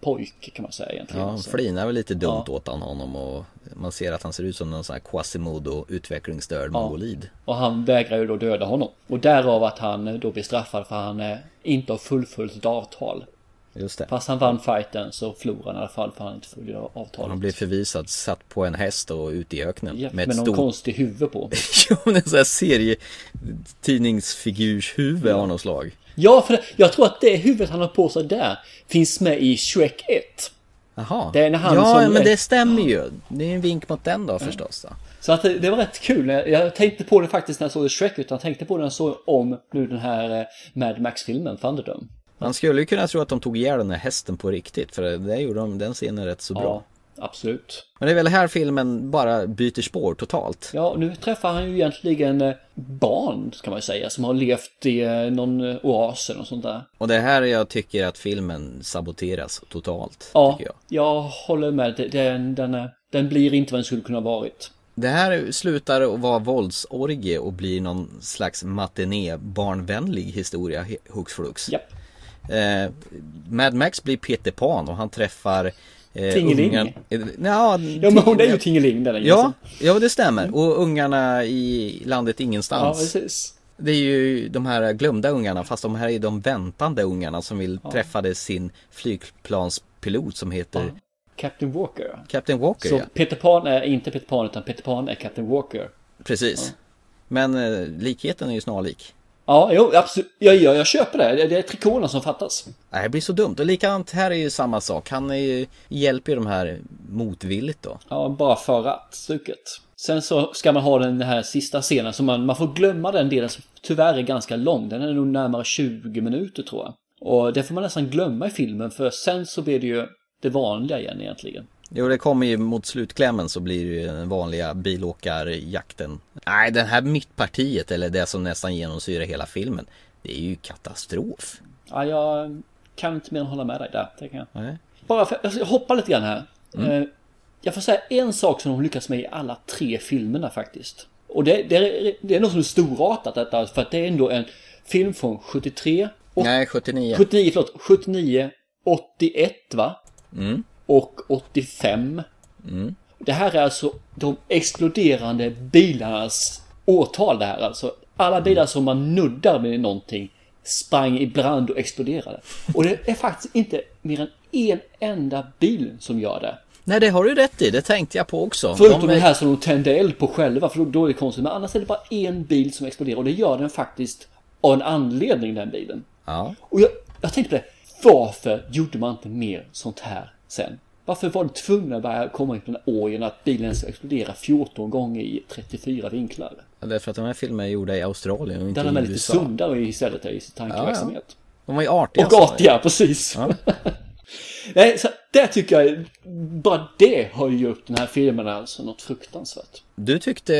[SPEAKER 2] pojk kan man säga egentligen.
[SPEAKER 1] Ja, han flinar väl lite dumt
[SPEAKER 2] Ja.
[SPEAKER 1] åt han honom och man ser att han ser ut som någon sån här Quasimodo utvecklingsstörd mongolid.
[SPEAKER 2] Och han vägrar ju då döda honom. Och därav att han då blir straffad för att han eh, inte har fullföljt ett avtal.
[SPEAKER 1] Just det.
[SPEAKER 2] Fast han vann fighten så förlorade han i alla fall för han inte följde avtalet.
[SPEAKER 1] Han blev förvisad, satt på en häst och ute i öknen.
[SPEAKER 2] Ja,
[SPEAKER 1] med
[SPEAKER 2] med
[SPEAKER 1] ett
[SPEAKER 2] någon konstig huvud på. *laughs*
[SPEAKER 1] Ja, men en sån här serie tidningsfigurshuvud av något slag.
[SPEAKER 2] Ja, för jag tror att det huvudet han har på sig där finns med i Shrek 1.
[SPEAKER 1] Jaha.
[SPEAKER 2] Det är när han
[SPEAKER 1] ja,
[SPEAKER 2] som-
[SPEAKER 1] men det stämmer ju. Det är en vink mot den då förstås. Då.
[SPEAKER 2] Så att det, det var rätt kul. Jag, tänkte på det faktiskt när jag såg Shrek, utan jag tänkte på det när jag såg om nu den här eh, Mad Max-filmen, Thunderdome.
[SPEAKER 1] Man skulle ju kunna tro att de tog ihjäl den här hästen på riktigt. För det gjorde de, den scenen rätt så bra.
[SPEAKER 2] Absolut.
[SPEAKER 1] Men det är väl här filmen bara byter spår totalt.
[SPEAKER 2] Ja, nu träffar han ju egentligen eh, barn, kan man säga, som har levt i eh, någon eh, oas eller något sånt där.
[SPEAKER 1] Och det är här jag tycker att filmen saboteras totalt.
[SPEAKER 2] Ja,
[SPEAKER 1] tycker jag.
[SPEAKER 2] jag håller med. Den, den, den blir inte vad den skulle kunna varit.
[SPEAKER 1] Det här slutar att vara våldsorgie och blir någon slags matiné barnvänlig historia hux flux.
[SPEAKER 2] Japp.
[SPEAKER 1] Eh, Mad Max blir Peter Pan och han träffar eh,
[SPEAKER 2] Tingeling.
[SPEAKER 1] ungar- Ja,
[SPEAKER 2] Ja, men hon är ju Tingeling den
[SPEAKER 1] Ja, ja det stämmer. Och ungarna i landet
[SPEAKER 2] Ja,
[SPEAKER 1] ingenstans.
[SPEAKER 2] precis.
[SPEAKER 1] det är ju de här glömda ungarna fast de här är de väntande ungarna som vill träffa sin flygplanspilot som heter
[SPEAKER 2] Captain Walker.
[SPEAKER 1] Captain Walker.
[SPEAKER 2] Så
[SPEAKER 1] ja.
[SPEAKER 2] Peter Pan är inte Peter Pan utan Peter Pan är Captain Walker.
[SPEAKER 1] Precis. Men eh, likheten är ju snarlik.
[SPEAKER 2] Ja, jo, absolut. Ja, ja, jag köper det. Det- är trikåerna som fattas.
[SPEAKER 1] Nej, det blir så dumt. Och likadant här är ju samma sak. Han är ju, hjälper ju de här motvilligt då.
[SPEAKER 2] Ja, bara för att stuket. Sen så ska man ha den här sista scenen som man, man får glömma den delen som tyvärr är ganska lång. Den är nog närmare 20 minuter tror jag. Och det får man nästan glömma i filmen för sen så blir det ju det vanliga igen egentligen.
[SPEAKER 1] Jo, det kommer ju mot slutklämmen så blir det ju den vanliga bilåkarjakten. Nej, den här mittpartiet, eller det som nästan genomsyrar hela filmen, det är ju katastrof.
[SPEAKER 2] Ja, jag kan inte mer än hålla med dig där. Det kan jag.
[SPEAKER 1] Nej.
[SPEAKER 2] Bara för, jag ska hoppa lite grann här. Eh, Jag får säga en sak som de lyckas med i alla tre filmerna faktiskt. Och det, det, är, det är något som är storartat detta, för att det är ändå en film från 73, och,
[SPEAKER 1] Nej, 79.
[SPEAKER 2] 79, förlåt, 79, 81 va?
[SPEAKER 1] Mm.
[SPEAKER 2] Och 85. Det här är alltså de exploderande bilarnas årtal det här alltså. Alla bilar som man nuddar med någonting sprang i brand och exploderade. Och det är faktiskt inte mer än en enda bil som gör det.
[SPEAKER 1] Nej, det har du rätt i. Det tänkte jag på också.
[SPEAKER 2] Förutom
[SPEAKER 1] De är-
[SPEAKER 2] det här som de tände eld på själva, för då, då är det konstigt. Men annars är det bara en bil som exploderar och det gör den faktiskt av en anledning den bilen.
[SPEAKER 1] Ja.
[SPEAKER 2] Och jag, jag tänkte på det, varför gjorde man inte mer sånt här sen? Varför var det tvungna att börja komma in på den här orgen att bilen ska explodera 14 gånger i 34 vinklar?
[SPEAKER 1] Det är för att de här filmerna är gjorda i Australien och inte
[SPEAKER 2] Där de
[SPEAKER 1] i
[SPEAKER 2] är lite
[SPEAKER 1] USA.
[SPEAKER 2] sundare istället i sin tankeverksamhet.
[SPEAKER 1] De var ju artiga.
[SPEAKER 2] Och artiga, precis. *laughs* Nej, så det tycker jag, bara det har ju gjort den här filmen alltså något fruktansvärt.
[SPEAKER 1] Du tyckte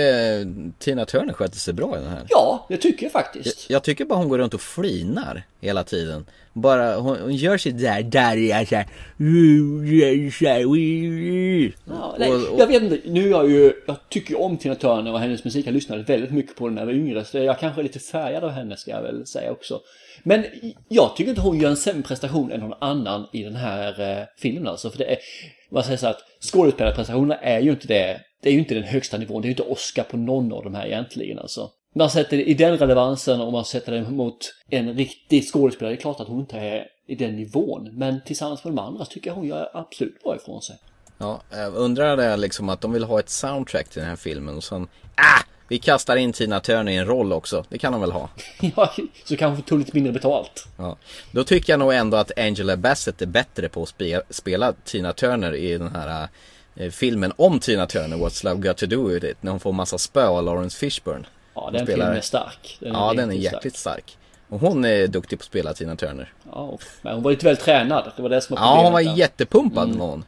[SPEAKER 1] Tina Turner skötte sig bra i den här?
[SPEAKER 2] Ja, det tycker jag faktiskt.
[SPEAKER 1] Jag tycker bara hon går runt och flinar hela tiden. Bara, hon, hon gör sitt där, där är jag såhär.
[SPEAKER 2] Ja, nej,
[SPEAKER 1] Och- och-
[SPEAKER 2] jag vet inte, nu är jag ju, jag tycker om Tina Turner och hennes musik. Jag lyssnade väldigt mycket på den när jag var yngre. Så jag kanske är lite färgad av henne ska jag väl säga också. Men jag tycker inte hon gör en sämre prestation än någon annan i den här eh, filmen alltså. För det är, man säger så att skådespelarprestationerna är ju inte det, det är ju inte den högsta nivån. Det är ju inte Oscar på någon av de här egentligen alltså. Man sätter det i den relevansen och man sätter det mot en riktig skådespelare. Det är klart att hon inte är i den nivån. Men tillsammans med de andra tycker jag hon gör absolut bra ifrån sig.
[SPEAKER 1] Ja, jag undrar det liksom att de vill ha ett soundtrack till den här filmen och sen, ah! Vi kastar in Tina Turner i en roll också. Det kan de väl ha? *laughs*
[SPEAKER 2] Ja, så kanske tog lite mindre betalt.
[SPEAKER 1] Ja. Då tycker jag nog ändå att Angela Bassett är bättre på att spe, spela Tina Turner i den här eh, filmen om Tina Turner, What's Love Got To Do With It, när hon får massa spö av Lawrence Fishburne.
[SPEAKER 2] Ja,
[SPEAKER 1] Hon
[SPEAKER 2] den
[SPEAKER 1] spelar-
[SPEAKER 2] filmen är stark. Den
[SPEAKER 1] ja, den är jäkligt stark. Och hon är duktig på att spela Tina Turner.
[SPEAKER 2] Ja, men hon var lite väl tränad. Det var det som var
[SPEAKER 1] Ja, hon var
[SPEAKER 2] problemet där.
[SPEAKER 1] jättepumpad
[SPEAKER 2] Mm.
[SPEAKER 1] hon.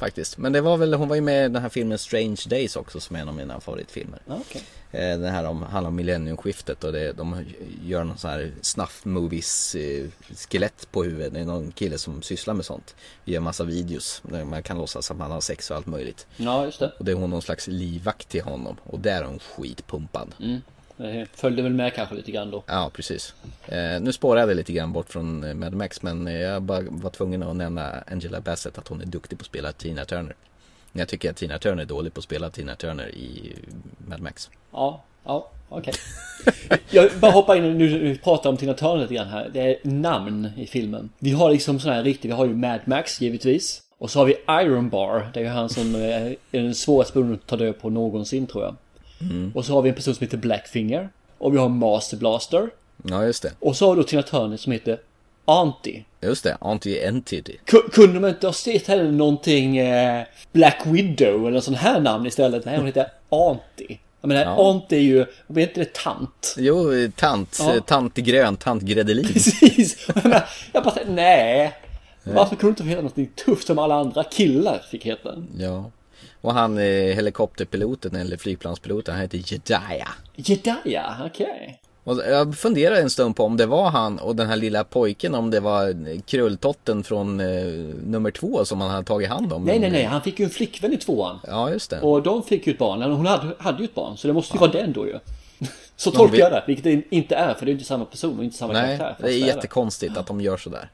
[SPEAKER 1] Faktiskt. Men det var väl, hon var ju med i den här filmen Strange Days också som är en av mina favoritfilmer.
[SPEAKER 2] Okej.
[SPEAKER 1] Eh, Den här om, handlar om millenniumskiftet och det, de gör någon sån här snuff movies eh, skelett på huvudet. Det är någon kille som sysslar med sånt. Gör massa videos där man kan låtsas att man har sex och allt möjligt.
[SPEAKER 2] Ja, just det.
[SPEAKER 1] Och det är hon någon slags livvakt till honom. Och där är hon skitpumpad.
[SPEAKER 2] Mm. Det följde väl med kanske lite grann då.
[SPEAKER 1] Ja, precis. Eh, nu spårade jag lite grann bort från eh, Mad Max men eh, jag bara var tvungen att nämna Angela Bassett att hon är duktig på att spela Tina Turner. Jag tycker att Tina Turner är dålig på att spela Tina Turner i Mad Max.
[SPEAKER 2] Ja, ja, okej. *laughs* Jag bara hoppa in nu när vi pratar om Tina Turner lite grann här. Det är namn i filmen. Vi har liksom sådana här riktiga, vi har ju Mad Max givetvis. Och så har vi Iron Bar. Det är ju han som eh, är den svåraste personen att ta död på någonsin tror jag.
[SPEAKER 1] Mm.
[SPEAKER 2] Och så har vi en person som heter Blackfinger. Och vi har Master Blaster.
[SPEAKER 1] Ja, just det.
[SPEAKER 2] Och så har vi då Tina Turner som heter Auntie.
[SPEAKER 1] Just det, Anti-Entity.
[SPEAKER 2] Ku- Kunde de inte ha sett heller någonting eh, Black Widow eller sån här namn istället? Nej, hon heter *laughs* Auntie. Jag menar,
[SPEAKER 1] Ja.
[SPEAKER 2] Auntie är ju, vad heter det, tant?
[SPEAKER 1] Jo, tant,
[SPEAKER 2] Ja.
[SPEAKER 1] tant grön, tant gredelin. *laughs*
[SPEAKER 2] Precis! Jag, menar, jag bara nej. Varför kunde inte heta något tufft som alla andra killar fick heta?
[SPEAKER 1] Ja. Och han eh, helikopterpiloten eller flygplanspiloten, han heter Jedaya.
[SPEAKER 2] Jedaya, okej.
[SPEAKER 1] Och jag funderade en stund på om det var han och den här lilla pojken, om det var krulltotten från eh, nummer två som han hade tagit hand om.
[SPEAKER 2] Nej, nej, nej, han fick ju en flickvän i tvåan.
[SPEAKER 1] Ja, just det.
[SPEAKER 2] Och de fick ju ett barn, hon hade, hade ju ett barn, så det måste ju vara den då ju. *laughs* Så tolkar jag det, vilket det inte är, för det är inte samma person och inte samma
[SPEAKER 1] Nej,
[SPEAKER 2] karaktär.
[SPEAKER 1] det är jättekonstigt att de gör sådär.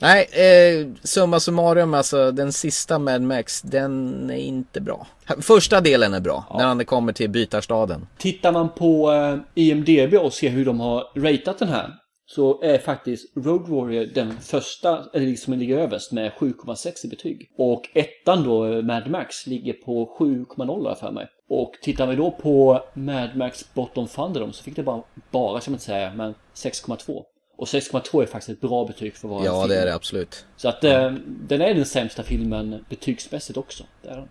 [SPEAKER 1] Nej, eh, summa summarum alltså, den sista Mad Max, den är inte bra. Första delen är bra, när han kommer till bytarstaden.
[SPEAKER 2] Tittar man på eh, IMDB och ser hur de har ratat den här så är faktiskt Road Warrior den första, eller liksom ligger överst med 7,6 i betyg. Och ettan då, eh, Mad Max, ligger på 7,0 har för mig. Och tittar vi då på Mad Max Bottom Thunderdome så fick det bara, bara ska man säga, men 6,2. Och 6,2 är faktiskt ett bra betyg för vara
[SPEAKER 1] Ja,
[SPEAKER 2] film.
[SPEAKER 1] det är det absolut.
[SPEAKER 2] Så att eh, den är den sämsta filmen betygsmässigt också. Det är den.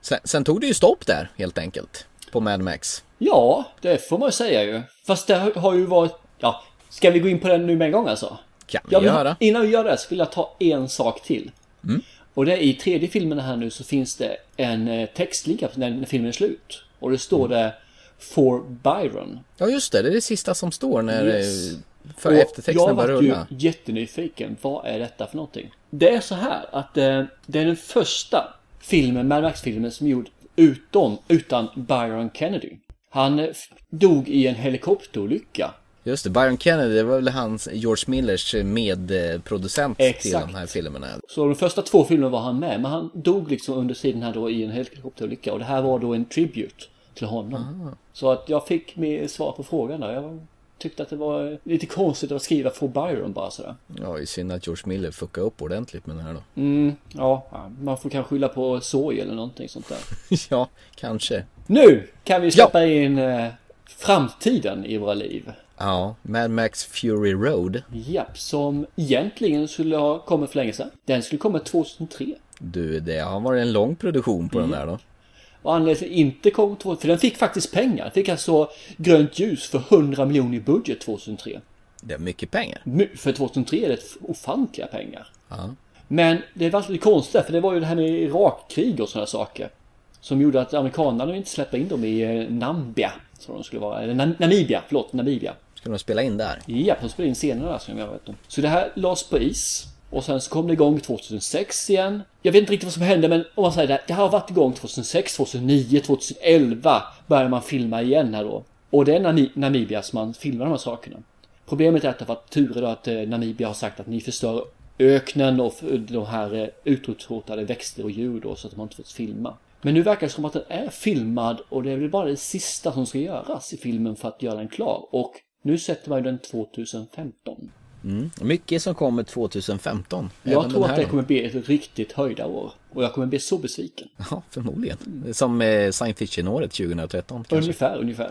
[SPEAKER 1] Sen, sen tog det ju stopp där, helt enkelt. På Mad Max.
[SPEAKER 2] Ja, det får man ju säga ju. Fast det har ju varit... Ja, ska vi gå in på den nu med en gång alltså?
[SPEAKER 1] Kan vi göra.
[SPEAKER 2] innan vi gör det så vill jag ta en sak till.
[SPEAKER 1] Mm.
[SPEAKER 2] Och det är i tredje filmen här nu så finns det en eh, textlinka när, när filmen är slut. Och det står
[SPEAKER 1] Mm.
[SPEAKER 2] det For Byron.
[SPEAKER 1] Ja, just det. Det är det sista som står när
[SPEAKER 2] Yes.
[SPEAKER 1] Eh, för
[SPEAKER 2] Och
[SPEAKER 1] eftertexten
[SPEAKER 2] jag
[SPEAKER 1] börjar
[SPEAKER 2] var ju
[SPEAKER 1] rulla.
[SPEAKER 2] jättenyfiken. Vad är detta för någonting? Det är så här att eh, det är den första filmen, Mad Max-filmen som är gjord utom, utan Byron Kennedy. Han eh, dog i en helikopterolycka.
[SPEAKER 1] Just det, Byron Kennedy, det var väl hans, George Millers medproducent till
[SPEAKER 2] Exakt.
[SPEAKER 1] de här filmerna.
[SPEAKER 2] Så de första två filmerna var han med, men han dog liksom under tiden här då i en helikopterolycka. Och det här var då en tribute till honom. Så att jag fick med svar på frågan där. Jag tyckte att det var lite konstigt att skriva For Byron bara sådär.
[SPEAKER 1] Ja, i synd att George Miller fuckade upp ordentligt med den här då.
[SPEAKER 2] Mm, ja, ja, man får kanske skylla på sorg eller någonting sånt där. *laughs*
[SPEAKER 1] ja, kanske.
[SPEAKER 2] Nu kan vi släppa in eh, framtiden i våra liv.
[SPEAKER 1] Ja, Mad Max Fury Road.
[SPEAKER 2] Japp, som egentligen skulle ha kommit för länge sedan. Den skulle komma 2003.
[SPEAKER 1] Du, det har varit en lång produktion på
[SPEAKER 2] Mm.
[SPEAKER 1] den där då.
[SPEAKER 2] Och anledningen till att inte kom 2003, för den fick faktiskt pengar. Den fick alltså grönt ljus för 100 miljoner i budget 2003.
[SPEAKER 1] Det är mycket pengar.
[SPEAKER 2] För 2003 är det ofantliga pengar.
[SPEAKER 1] Ja.
[SPEAKER 2] Men det var lite konstigt, för det var ju det här med Irakkrig och sådana saker. Som gjorde att amerikanerna inte släppte in dem i eh, Nambia. Som de skulle vara. Eller Na- Namibia, förlåt, Namibia.
[SPEAKER 1] Ska de spela in där?
[SPEAKER 2] Ja, de spelade in scenerna där som jag vet om. Så det här lades på is. Och sen så kom det igång 2006 igen. Jag vet inte riktigt vad som hände men om man säger det, här. det här har varit igång 2006, 2009, 2011 började man filma igen här då. Och det är Nami- Namibia som man filmar de här sakerna. Problemet är att det har varit turer då att eh, Namibia har sagt att ni förstör öknen och de här eh, utrotningshotade växter och djur då så att de har inte fått filma. Men nu verkar det som att den är filmad och det är väl bara det sista som ska göras i filmen för att göra den klar. Och nu sätter man ju den 2015.
[SPEAKER 1] Mm. Mycket som kommer 2015.
[SPEAKER 2] Jag tror att det kommer bli ett riktigt höjda år. Och jag kommer bli så besviken.
[SPEAKER 1] Ja, förmodligen. Som eh, science fiction-året 2013 kanske.
[SPEAKER 2] Ungefär, ungefär.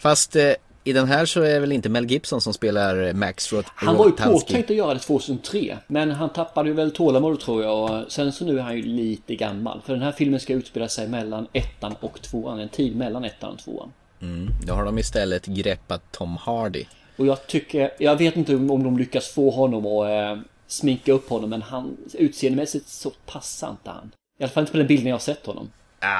[SPEAKER 1] Fast eh, i den här så är det väl inte Mel Gibson som spelar Max Rot-
[SPEAKER 2] Han var ju påtänkt att göra det 2003. Men han tappade ju väl tålamod tror jag. Och sen så nu är han ju lite gammal. För den här filmen ska utspela sig mellan ettan och tvåan. En tid mellan ettan och tvåan.
[SPEAKER 1] Mm. Då har de istället greppat Tom Hardy.
[SPEAKER 2] Och jag tycker, jag vet inte om de lyckas få honom att eh, sminka upp honom. Men han, utseendemässigt så passar inte han. I alla fall inte på den bilden jag har sett honom.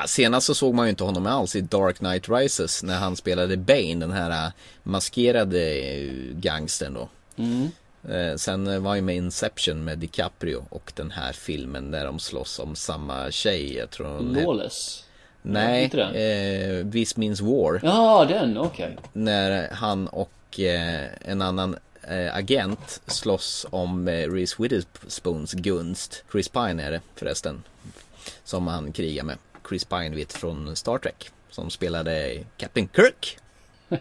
[SPEAKER 1] Senast så såg man ju inte honom alls i Dark Knight Rises när han spelade Bane, den här eh, maskerade eh, gangstern då.
[SPEAKER 2] Mm.
[SPEAKER 1] Eh, sen var han med Inception med DiCaprio och den här filmen där de slåss om samma tjej. Jag tror hon
[SPEAKER 2] Lawless.
[SPEAKER 1] Nej, eh, This Means War.
[SPEAKER 2] Ja, den, okej.
[SPEAKER 1] När han och eh, en annan eh, agent slåss om eh, Reese Witherspoons gunst. Chris Pine är det förresten. Som han krigar med. Chris Pine vet från Star Trek. Som spelade Captain Kirk. *laughs*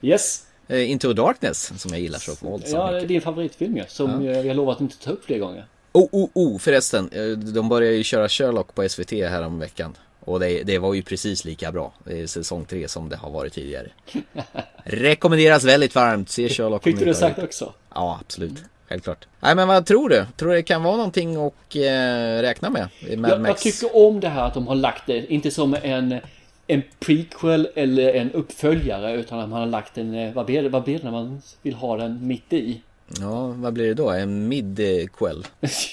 [SPEAKER 2] Yes.
[SPEAKER 1] Eh, Into Darkness som jag gillar så våldsamt
[SPEAKER 2] Ja, det är din favoritfilm ju. Som
[SPEAKER 1] Ja.
[SPEAKER 2] jag har lovat att inte ta upp fler gånger.
[SPEAKER 1] Oh, oh, oh, förresten. eh, De började ju köra Sherlock på SVT här om veckan. Och det, det var ju precis lika bra. Är säsong tre som det har varit tidigare. *laughs* Rekommenderas väldigt varmt. Se Sherlock.
[SPEAKER 2] Fick du det sagt också?
[SPEAKER 1] Ja, absolut. Självklart. Nej, men vad tror du? Tror du det kan vara någonting att eh, räkna med i
[SPEAKER 2] Jag, jag tycker om det här att de har lagt det, inte som en, en prequel eller en uppföljare utan att man har lagt en, eh, vad blir det, vad blir det när man vill ha den mitt i?
[SPEAKER 1] Ja, vad blir det då? En midquel?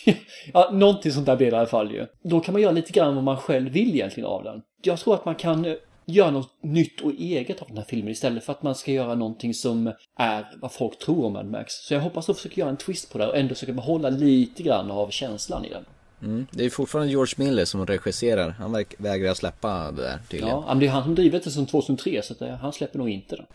[SPEAKER 1] *laughs*
[SPEAKER 2] ja, någonting sånt där blir det i alla fall ju. Då kan man göra lite grann vad man själv vill egentligen av den. Jag tror att man kan eh, göra något nytt och eget av den här filmen istället för att man ska göra någonting som är vad folk tror om Mad Max. Så jag hoppas att försöka göra en twist på det och ändå försöka behålla lite grann av känslan i den.
[SPEAKER 1] Mm. Det är fortfarande George Miller som regisserar. Han vägrar släppa det där tydligen.
[SPEAKER 2] Ja, men det är han som drivit det sedan 2003 så att eh, han släpper nog inte den.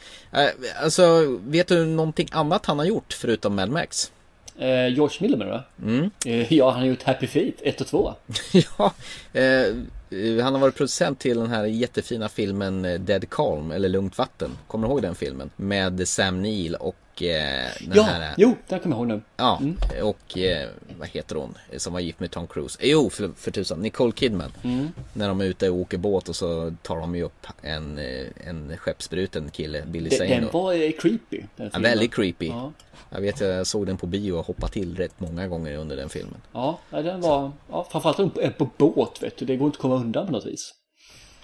[SPEAKER 1] Äh, alltså, vet du någonting annat han har gjort förutom Mad Max?
[SPEAKER 2] Eh, George Miller menar du?
[SPEAKER 1] Mm.
[SPEAKER 2] Eh, ja, han har gjort Happy Feet 1 och 2. *laughs*
[SPEAKER 1] ja, eh, han har varit producent till den här jättefina filmen eh, Dead Calm, eller Lugnt Vatten. Kommer du ihåg den filmen? Med Sam Neill och eh, den
[SPEAKER 2] Ja,
[SPEAKER 1] här...
[SPEAKER 2] jo, den kommer jag ihåg nu.
[SPEAKER 1] Ja, och eh, vad heter hon som var gift med Tom Cruise? Eh, Jo, för, för tusan, Nicole Kidman.
[SPEAKER 2] Mm.
[SPEAKER 1] När de är ute och åker båt och så tar de ju upp en, eh, en skeppsbruten kille, Billy
[SPEAKER 2] Den,
[SPEAKER 1] Zane.
[SPEAKER 2] den
[SPEAKER 1] då.
[SPEAKER 2] var eh, creepy. Den
[SPEAKER 1] Ja, väldigt creepy.
[SPEAKER 2] Ja.
[SPEAKER 1] Jag vet, jag såg den på bio och hoppade till rätt många gånger under den filmen.
[SPEAKER 2] Ja, den var... Ja, framförallt på, på båt vet du. Det går inte att komma undan på något vis.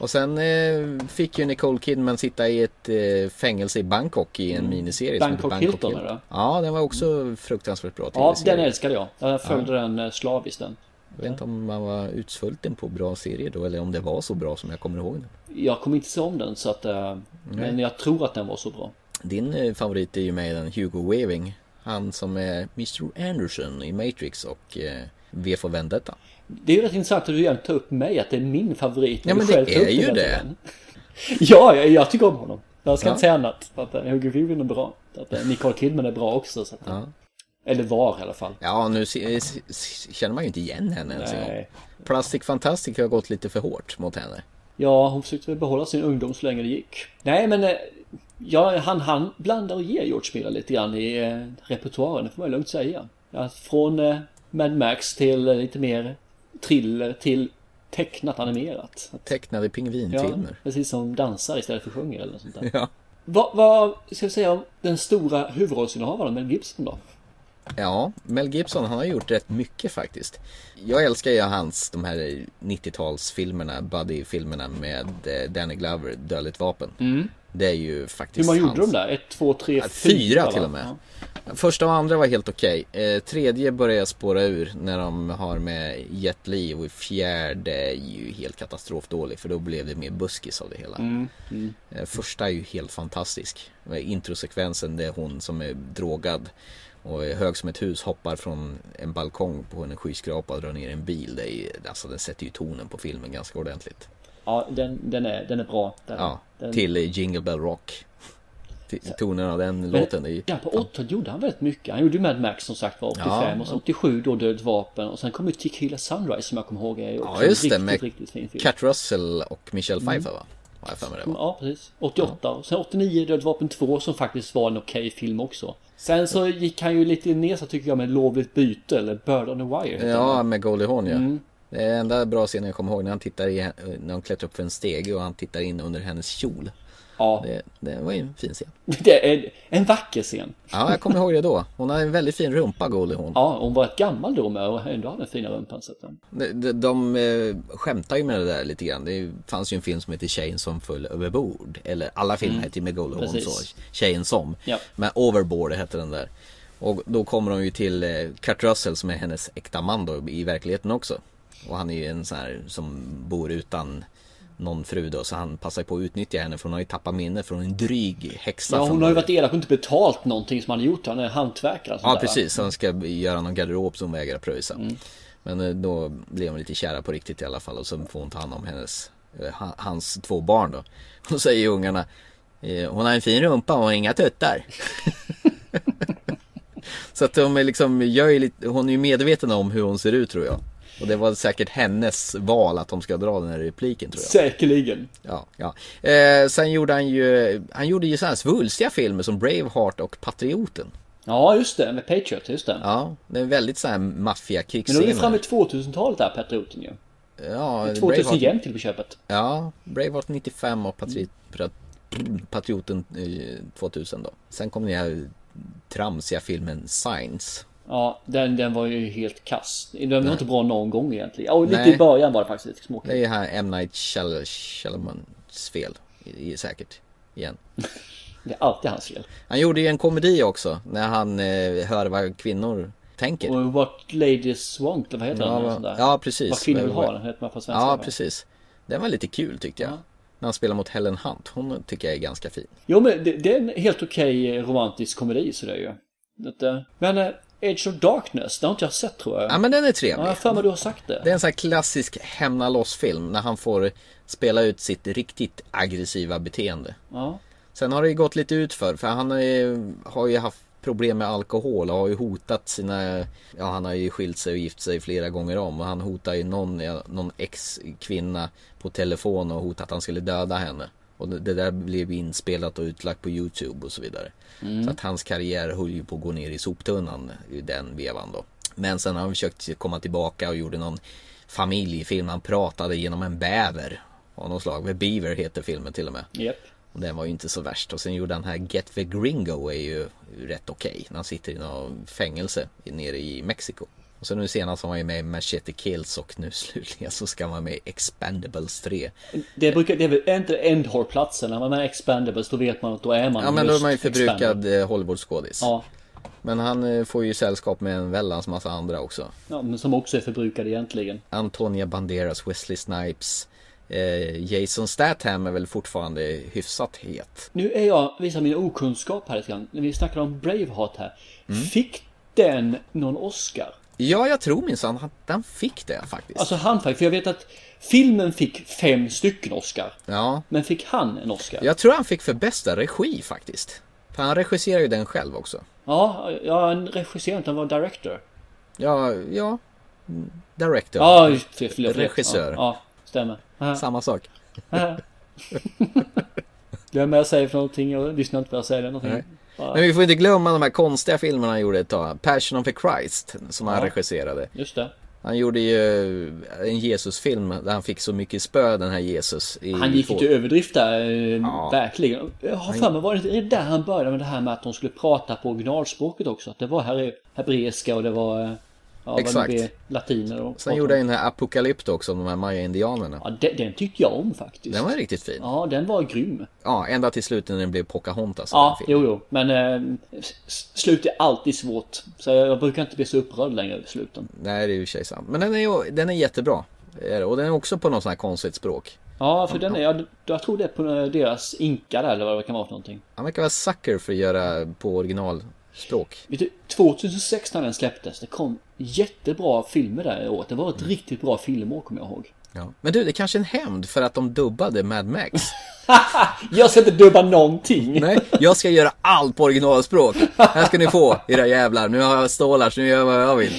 [SPEAKER 1] Och sen eh, fick ju Nicole Kidman sitta i ett eh, fängelse i Bangkok i en miniserie som heter
[SPEAKER 2] Mm. Bangkok Hilton, eller?
[SPEAKER 1] Ja, den var också fruktansvärt bra
[SPEAKER 2] Ja, den älskade jag. Jag följde den eh, slaviskt den.
[SPEAKER 1] Jag vet inte om man var utsvulten på bra serier då eller om det var så bra som jag kommer ihåg den.
[SPEAKER 2] Jag kommer inte se om den så att... eh, Men jag tror att den var så bra.
[SPEAKER 1] Din eh, favorit är ju med den Hugo Weaving. Han som är Mr Anderson i Matrix och eh, V för Vendetta.
[SPEAKER 2] Det är ju rätt intressant att du igen tar upp mig, att det är min favorit.
[SPEAKER 1] Ja, men det är ju det. *laughs*
[SPEAKER 2] Ja, jag, jag tycker om honom. Jag ska
[SPEAKER 1] Ja.
[SPEAKER 2] inte säga annat. Att uh, Hugo Weaving är bra. Att uh, Nicole Kidman är bra också. Så att,
[SPEAKER 1] Ja.
[SPEAKER 2] Eller var i alla fall.
[SPEAKER 1] Ja, nu känner man ju inte igen henne ens en gång. Plastic Fantastic har gått lite för hårt mot henne.
[SPEAKER 2] Ja, hon försökte väl behålla sin ungdom så länge det gick. Nej, men eh, ja, han, han blandar och ger George Miller lite grann i eh, repertoaren, det får man lugnt säga. Ja, från eh, Mad Max till lite mer thriller till tecknat animerat.
[SPEAKER 1] Tecknade
[SPEAKER 2] Ja,
[SPEAKER 1] pingvinfilmer.
[SPEAKER 2] precis som dansar istället för sjunger eller något sånt där.
[SPEAKER 1] Ja.
[SPEAKER 2] Vad, vad ska vi säga om den stora huvudrollsinnehavaren Mel Gibson då?
[SPEAKER 1] Ja, Mel Gibson han har gjort rätt mycket faktiskt. Jag älskar ju hans, de här 90-talsfilmerna, buddy-filmerna med eh, Danny Glover, Dödligt vapen. Det är ju
[SPEAKER 2] Hur
[SPEAKER 1] faktiskt
[SPEAKER 2] man gjorde
[SPEAKER 1] hans...
[SPEAKER 2] de där? Ett, två, tre, fyra?
[SPEAKER 1] Fyra till och med.
[SPEAKER 2] Ja.
[SPEAKER 1] Första och andra var helt okej. Eh, tredje började spåra ur när de har med Jet Li och fjärde är ju helt katastrofdålig för då blev det mer buskis av det hela.
[SPEAKER 2] Mm, mm.
[SPEAKER 1] Eh, Första är ju helt fantastisk. Eh, Introsekvensen det är hon som är drogad och är hög som ett hus hoppar från en balkong på en skyskrapa och drar ner en bil. Det är, alltså den sätter ju tonen på filmen ganska ordentligt.
[SPEAKER 2] Ja, den, den, är, den är bra. Den,
[SPEAKER 1] Ja,
[SPEAKER 2] den...
[SPEAKER 1] till Jingle Bell Rock. Till- Tonen av den
[SPEAKER 2] Men-
[SPEAKER 1] låten är ju...
[SPEAKER 2] Ja, på 80 gjorde han väldigt mycket. Han gjorde ju Mad Max som sagt var 85
[SPEAKER 1] Ja.
[SPEAKER 2] och så 87 då Dödligt vapen och sen kom ju Tequila Sunrise som jag kommer ihåg är också
[SPEAKER 1] Ja just
[SPEAKER 2] en
[SPEAKER 1] det
[SPEAKER 2] riktigt,
[SPEAKER 1] med
[SPEAKER 2] riktigt fin film.
[SPEAKER 1] Kurt Russell och Michelle
[SPEAKER 2] Mm.
[SPEAKER 1] Pfeiffer va? Har jag för mig det var.
[SPEAKER 2] Ja, precis. 88 och sen 89 Dödligt vapen 2 som faktiskt var en okej film också. Sen så gick han ju lite ner så tycker jag med Lovligt byte eller Bird on the Wire.
[SPEAKER 1] Ja, med Goldie Hawn ja.
[SPEAKER 2] Mm.
[SPEAKER 1] Det är enda bra scenen jag kommer ihåg när han tittar i, när hon klättrar upp för en stege och han tittar in under hennes kjol.
[SPEAKER 2] Ja,
[SPEAKER 1] Det, det var ju en fin scen. *laughs*
[SPEAKER 2] det är en vacker scen.
[SPEAKER 1] Ja, jag kommer ihåg det då. Hon har en väldigt fin rumpa, Goldie Hawn.
[SPEAKER 2] Ja, hon var gammal då med och ändå hade den fina rumpan. Så
[SPEAKER 1] De, de, de eh, skämtar ju med det där lite grann. Det fanns ju en film som heter Tjejen som föll överbord. Eller alla filmer
[SPEAKER 2] Mm.
[SPEAKER 1] heter ju med Goldie Hawn
[SPEAKER 2] Precis.
[SPEAKER 1] så. Tjejen som.
[SPEAKER 2] Ja.
[SPEAKER 1] Men Overboard hette den där. Och då kommer de ju till eh, Kurt Russell som är hennes äkta man då i verkligheten också. Och han är ju en sån här som bor utan någon fru då så han passar på att utnyttja henne för hon har ju tappat minne från en dryg häxa.
[SPEAKER 2] Ja, hon har ju varit elak och inte betalt någonting som han har gjort. Han är hantverkare.
[SPEAKER 1] Ja
[SPEAKER 2] där, va?
[SPEAKER 1] precis, han ska göra någon garderob som vägrar pröjsa.
[SPEAKER 2] Mm.
[SPEAKER 1] Men eh, då blir de lite kära på riktigt i alla fall och så får hon ta hand om hennes, eh, ha- hans två barn då. *laughs* Och säger ungarna, eh, hon har en fin rumpa och inga tuttar. *laughs* så att de är liksom, gör lite, hon är ju medveten om hur hon ser ut tror jag. Och det var säkert hennes val att de ska dra den här repliken tror jag.
[SPEAKER 2] Säkerligen.
[SPEAKER 1] Ja, ja. Eh, sen gjorde han ju, han gjorde ju så här svulstiga filmer som Braveheart och Patrioten.
[SPEAKER 2] Ja, just det. Med Patriot, just det.
[SPEAKER 1] Ja, det är väldigt så här
[SPEAKER 2] Men då är vi framme i 2000-talet där, Patrioten ju.
[SPEAKER 1] Ja,
[SPEAKER 2] 2000
[SPEAKER 1] Braveheart-
[SPEAKER 2] jämt till på köpet.
[SPEAKER 1] Ja, Braveheart 95 och Patri- Pat- Patrioten eh, 2000 då. Sen kom den här tramsiga filmen Signs.
[SPEAKER 2] Ja, den, den var ju helt kass. Den var inte bra någon gång egentligen. Och lite
[SPEAKER 1] Nej.
[SPEAKER 2] i början var det faktiskt lite
[SPEAKER 1] Det är
[SPEAKER 2] småkul.
[SPEAKER 1] här M. Night Shyam- Shyamalans fel. I, i, säkert. Igen. *laughs*
[SPEAKER 2] Det är alltid hans fel.
[SPEAKER 1] Han gjorde ju en komedi också när han eh, hör vad kvinnor tänker.
[SPEAKER 2] Och What Ladies Want, eller vad heter
[SPEAKER 1] Ja,
[SPEAKER 2] den? där.
[SPEAKER 1] ja, precis.
[SPEAKER 2] Vad kvinnor vill ha, den heter man på svenska.
[SPEAKER 1] Ja, precis. Den var lite kul tyckte jag.
[SPEAKER 2] Ja.
[SPEAKER 1] När han spelar mot Helen Hunt. Hon tycker jag är ganska fin.
[SPEAKER 2] Jo men det, det är en helt okej eh, romantisk komedi så det är ju. Eh, men eh, Age of Darkness, det har inte jag sett tror jag.
[SPEAKER 1] Ja, men den är
[SPEAKER 2] Ja,
[SPEAKER 1] trevlig.
[SPEAKER 2] jag har för mig du har sagt det.
[SPEAKER 1] Det är en sån här klassisk hämna loss-film när han får spela ut sitt riktigt aggressiva beteende.
[SPEAKER 2] Ja.
[SPEAKER 1] Sen har det ju gått lite ut för för han har ju, har ju haft problem med alkohol och har ju hotat sina, ja han har ju skilt sig och gift sig flera gånger om och han hotar ju någon, ja, någon ex-kvinna på telefon och hotat att han skulle döda henne. Och det, där blev inspelat och utlagt på YouTube och så vidare. Så att hans karriär höll ju på att gå ner i soptunnan i den vevan då. Men sen har han försökt komma tillbaka och gjorde någon familjefilm. Han pratade genom en bäver av något slag. Beaver heter filmen till och med.
[SPEAKER 2] Japp.
[SPEAKER 1] Och den var ju inte så värst. Och sen gjorde han här Get the Gringo är ju rätt okej. När han sitter i något fängelse nere i Mexiko. Och sen nu senast var han ju med i Machete Kills och nu *laughs* slutligen så ska vara med i Expendables 3.
[SPEAKER 2] Det, brukar, det är väl inte Endhore-platsen, när man är Expandables då vet man att då är man
[SPEAKER 1] Ja men då är man ju förbrukad eh, Hollywoodskådis.
[SPEAKER 2] Ja.
[SPEAKER 1] Men han eh, får ju sällskap med en väldans massa andra också.
[SPEAKER 2] ja, men som också är förbrukade egentligen.
[SPEAKER 1] Antonia Banderas, Wesley Snipes. Eh, Jason Statham är väl fortfarande hyfsat het.
[SPEAKER 2] Nu är jag, visar min okunskap här lite grann. När vi snackade om Braveheart här.
[SPEAKER 1] Mm.
[SPEAKER 2] Fick den någon Oscar?
[SPEAKER 1] Ja, jag tror minsann att han fick det faktiskt.
[SPEAKER 2] Alltså han fick, för jag vet att filmen fick fem stycken Oscar.
[SPEAKER 1] ja,
[SPEAKER 2] Men fick han en Oscar?
[SPEAKER 1] jag tror han fick för bästa regi faktiskt. För han regisserar ju den själv också.
[SPEAKER 2] Ja, ja en regissör, inte han var director.
[SPEAKER 1] Ja, ja. Mm, Director.
[SPEAKER 2] Ja, förlåt, förlåt.
[SPEAKER 1] Regissör.
[SPEAKER 2] Ja, ja stämmer. Aha.
[SPEAKER 1] Samma sak.
[SPEAKER 2] Aha. Glömmer *laughs* jag säga för någonting, jag lyssnar inte på vad jag säger någonting.
[SPEAKER 1] Nej. Men vi får inte glömma de här konstiga filmerna han gjorde ett tag. Passion of the Christ, som han regisserade.
[SPEAKER 2] Just det.
[SPEAKER 1] Han gjorde ju en Jesusfilm där han fick så mycket spö den här Jesus. I
[SPEAKER 2] Han gick ju till överdrift där, eh,
[SPEAKER 1] Ja.
[SPEAKER 2] verkligen. Jag har för mig, var det där han började med det här med att de skulle prata på originalspråket också? Att det var här hebreiska och det var, eh, ja,
[SPEAKER 1] Exakt.
[SPEAKER 2] latiner och
[SPEAKER 1] Sen gjorde han den här Apocalypto också, de här Maya-indianerna.
[SPEAKER 2] Ja, den, den tyckte jag om faktiskt.
[SPEAKER 1] Den var riktigt fin.
[SPEAKER 2] Ja, den var grym.
[SPEAKER 1] Ja, ända till slutet när den blev Pocahontas.
[SPEAKER 2] Ja, jo, jo. Men eh, slut är alltid svårt. Så jag, jag brukar inte bli så upprörd längre över sluten.
[SPEAKER 1] Nej, det är ju i och sig sant. Men den är, den är jättebra. Och den är också på något sånt här konstigt språk.
[SPEAKER 2] Ja, för den är, jag, jag tror det är på eh, deras inka där eller vad det kan vara för någonting.
[SPEAKER 1] Han verkar vara sucker för att göra på originalspråk.
[SPEAKER 2] Du, 2006 när den släpptes, det kom jättebra filmer där i året. Det var ett riktigt bra filmår kommer jag ihåg.
[SPEAKER 1] Ja. Men du, det är kanske är en hämnd för att de dubbade Mad Max. *laughs*
[SPEAKER 2] Jag ska inte dubba någonting!
[SPEAKER 1] Nej, jag ska göra allt på originalspråk. Här ska ni få, era jävlar. Nu har jag stålar så nu gör jag vad jag vill.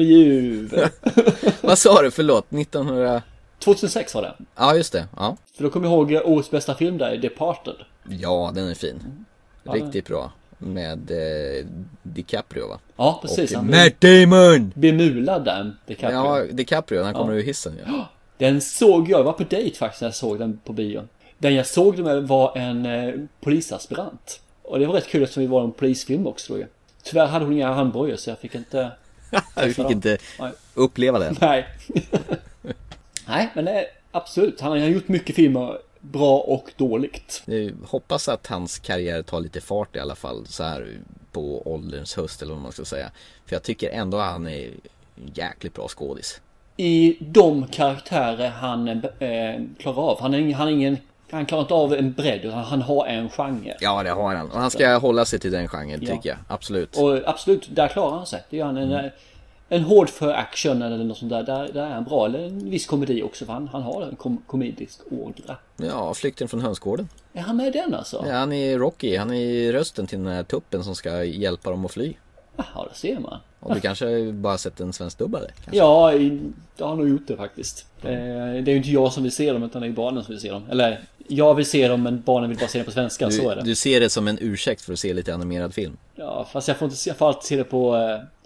[SPEAKER 2] I jul! *laughs*
[SPEAKER 1] Vad sa du? Förlåt, 1900...
[SPEAKER 2] 2006 var det.
[SPEAKER 1] Ja, just det. Ja,
[SPEAKER 2] För då kommer jag ihåg årets bästa film där, Departed.
[SPEAKER 1] ja den är fin. Riktigt bra. Med eh, DiCaprio va?
[SPEAKER 2] Ja, precis.
[SPEAKER 1] Och
[SPEAKER 2] Han
[SPEAKER 1] Matt Damon!
[SPEAKER 2] blir mulad där, DiCaprio.
[SPEAKER 1] Ja, DiCaprio, han kommer ur hissen ja.
[SPEAKER 2] Den såg jag, jag var på dejt faktiskt när jag såg den på bion. Den jag såg den med var en eh, polisaspirant. Och det var rätt kul eftersom vi var en polisfilm också då ju. Tyvärr hade hon inga handbojor så jag fick inte... *laughs*
[SPEAKER 1] Du fick inte
[SPEAKER 2] Nej.
[SPEAKER 1] uppleva det.
[SPEAKER 2] Nej. *laughs* Nej, men det är absolut. Han har gjort mycket filmer bra och dåligt.
[SPEAKER 1] Jag hoppas att hans karriär tar lite fart i alla fall så här på ålderns höst eller vad man ska säga. För jag tycker ändå att han är en jäkligt bra skådis.
[SPEAKER 2] I de karaktärer han eh, klarar av. Han, är, han, är ingen, han klarar inte av en bredd utan han har en genre.
[SPEAKER 1] Ja, det har han. Och han ska hålla sig till den genren
[SPEAKER 2] Ja.
[SPEAKER 1] tycker jag. Absolut.
[SPEAKER 2] Och absolut, där klarar han sig. Det gör han.
[SPEAKER 1] Mm.
[SPEAKER 2] En hård för action eller något sånt där. Där, där är han bra. Eller en viss komedi också för han, han har en kom, komedisk ådra.
[SPEAKER 1] Ja, Flykten från hönsgården.
[SPEAKER 2] Är han med i den alltså?
[SPEAKER 1] Ja, han är Rocky. Han är rösten till den här tuppen som ska hjälpa dem att fly.
[SPEAKER 2] Jaha, det ser man.
[SPEAKER 1] Och du kanske bara sett en svensk dubbare? kanske?
[SPEAKER 2] Ja, jag har nog gjort det faktiskt. Eh, Det är ju inte jag som vill se dem utan det är barnen som vill se dem. Eller, jag vill se dem men barnen vill bara se dem på svenska, så är
[SPEAKER 1] Du,
[SPEAKER 2] det.
[SPEAKER 1] du ser det som en ursäkt för att se lite animerad film.
[SPEAKER 2] Ja, fast jag får, inte se, jag får alltid se det på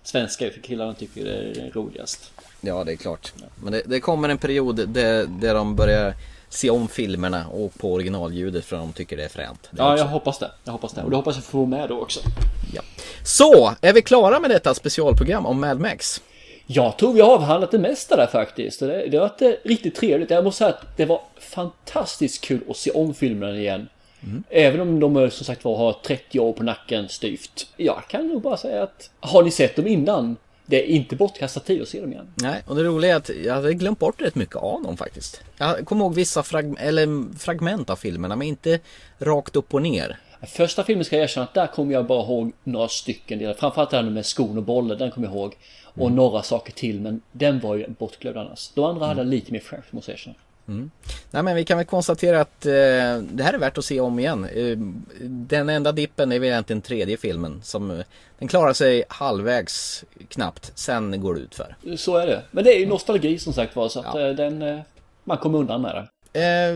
[SPEAKER 2] eh, svenska för killarna tycker det är roligast.
[SPEAKER 1] Ja, det är klart. Men det, det kommer en period där, där de börjar se om filmerna och på originalljudet för de tycker det är fränt. Det
[SPEAKER 2] Ja,
[SPEAKER 1] också.
[SPEAKER 2] jag hoppas det. Jag hoppas det. Och det hoppas jag får med då också.
[SPEAKER 1] Ja. Så, är vi klara med detta specialprogram om Mad Max?
[SPEAKER 2] Jag tror vi har avhandlat det mesta där faktiskt. Det, det har varit eh, riktigt trevligt. Jag måste säga att det var fantastiskt kul att se om filmen igen. Även om de eh, som sagt var har 30 år på nacken styvt. Jag kan nog bara säga att har ni sett dem innan? Det är inte bortkastad tid att se dem igen.
[SPEAKER 1] Nej, och det roliga är att jag hade glömt bort rätt mycket av dem faktiskt. Jag kommer ihåg vissa frag eller fragment av filmerna, men inte rakt upp och ner.
[SPEAKER 2] Första filmen ska jag erkänna att där kommer jag bara ihåg några stycken delar. Framförallt den med skon och bollen, den kommer jag ihåg. Och några saker till, men den var ju bortglömd annars. De andra hade jag lite mer fräscht måste jag erkänna.
[SPEAKER 1] Nej men vi kan väl konstatera att eh, det här är värt att se om igen. Eh, den enda dippen är väl egentligen tredje filmen som eh, den klarar sig halvvägs knappt, sen går det ut för.
[SPEAKER 2] Så är det. Men det är ju nostalgi som sagt var, så att
[SPEAKER 1] Ja.
[SPEAKER 2] eh, den... Man kommer undan med det.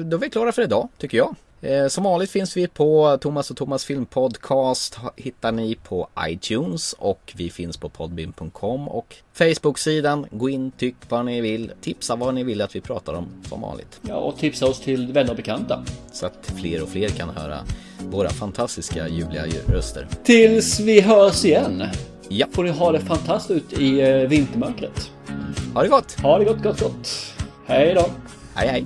[SPEAKER 1] Då är vi klara för idag, tycker jag. Eh, som vanligt finns vi på Thomas och Thomas filmpodcast. Hittar ni på iTunes och vi finns på podbean.com och Facebook-sidan. Gå in, tyck vad ni vill. Tipsa vad ni vill att vi pratar om som vanligt.
[SPEAKER 2] Ja, och tipsa oss till vänner och bekanta.
[SPEAKER 1] Så att fler och fler kan höra våra fantastiska ljuvliga röster.
[SPEAKER 2] Tills vi hörs igen.
[SPEAKER 1] Ja.
[SPEAKER 2] Får ni ha det fantastiskt ut i eh, vintermörkret.
[SPEAKER 1] Ha det gott!
[SPEAKER 2] Ha det gott, gott, gott. Hej då.
[SPEAKER 1] Hej hej!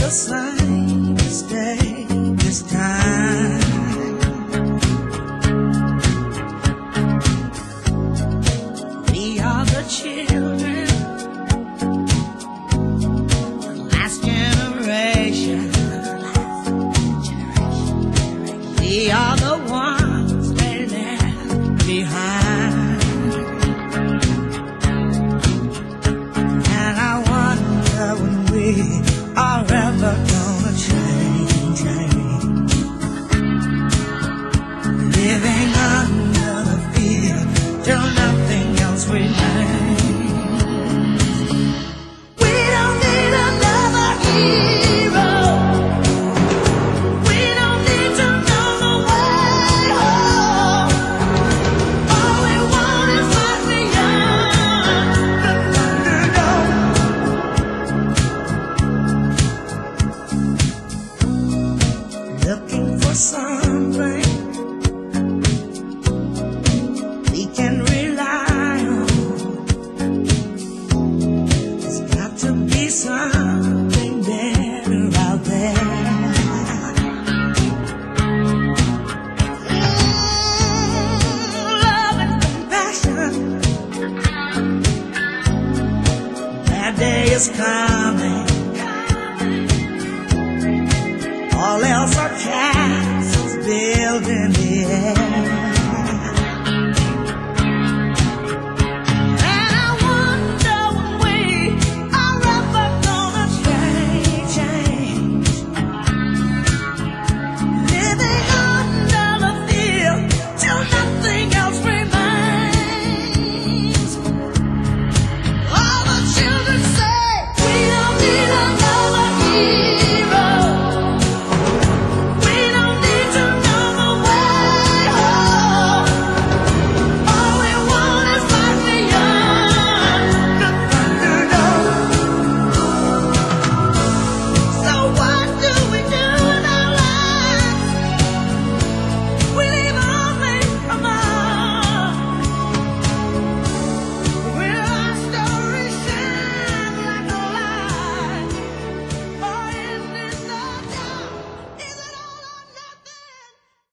[SPEAKER 10] The same mistake this time. We are the children, the last generation. We are the ones they left behind.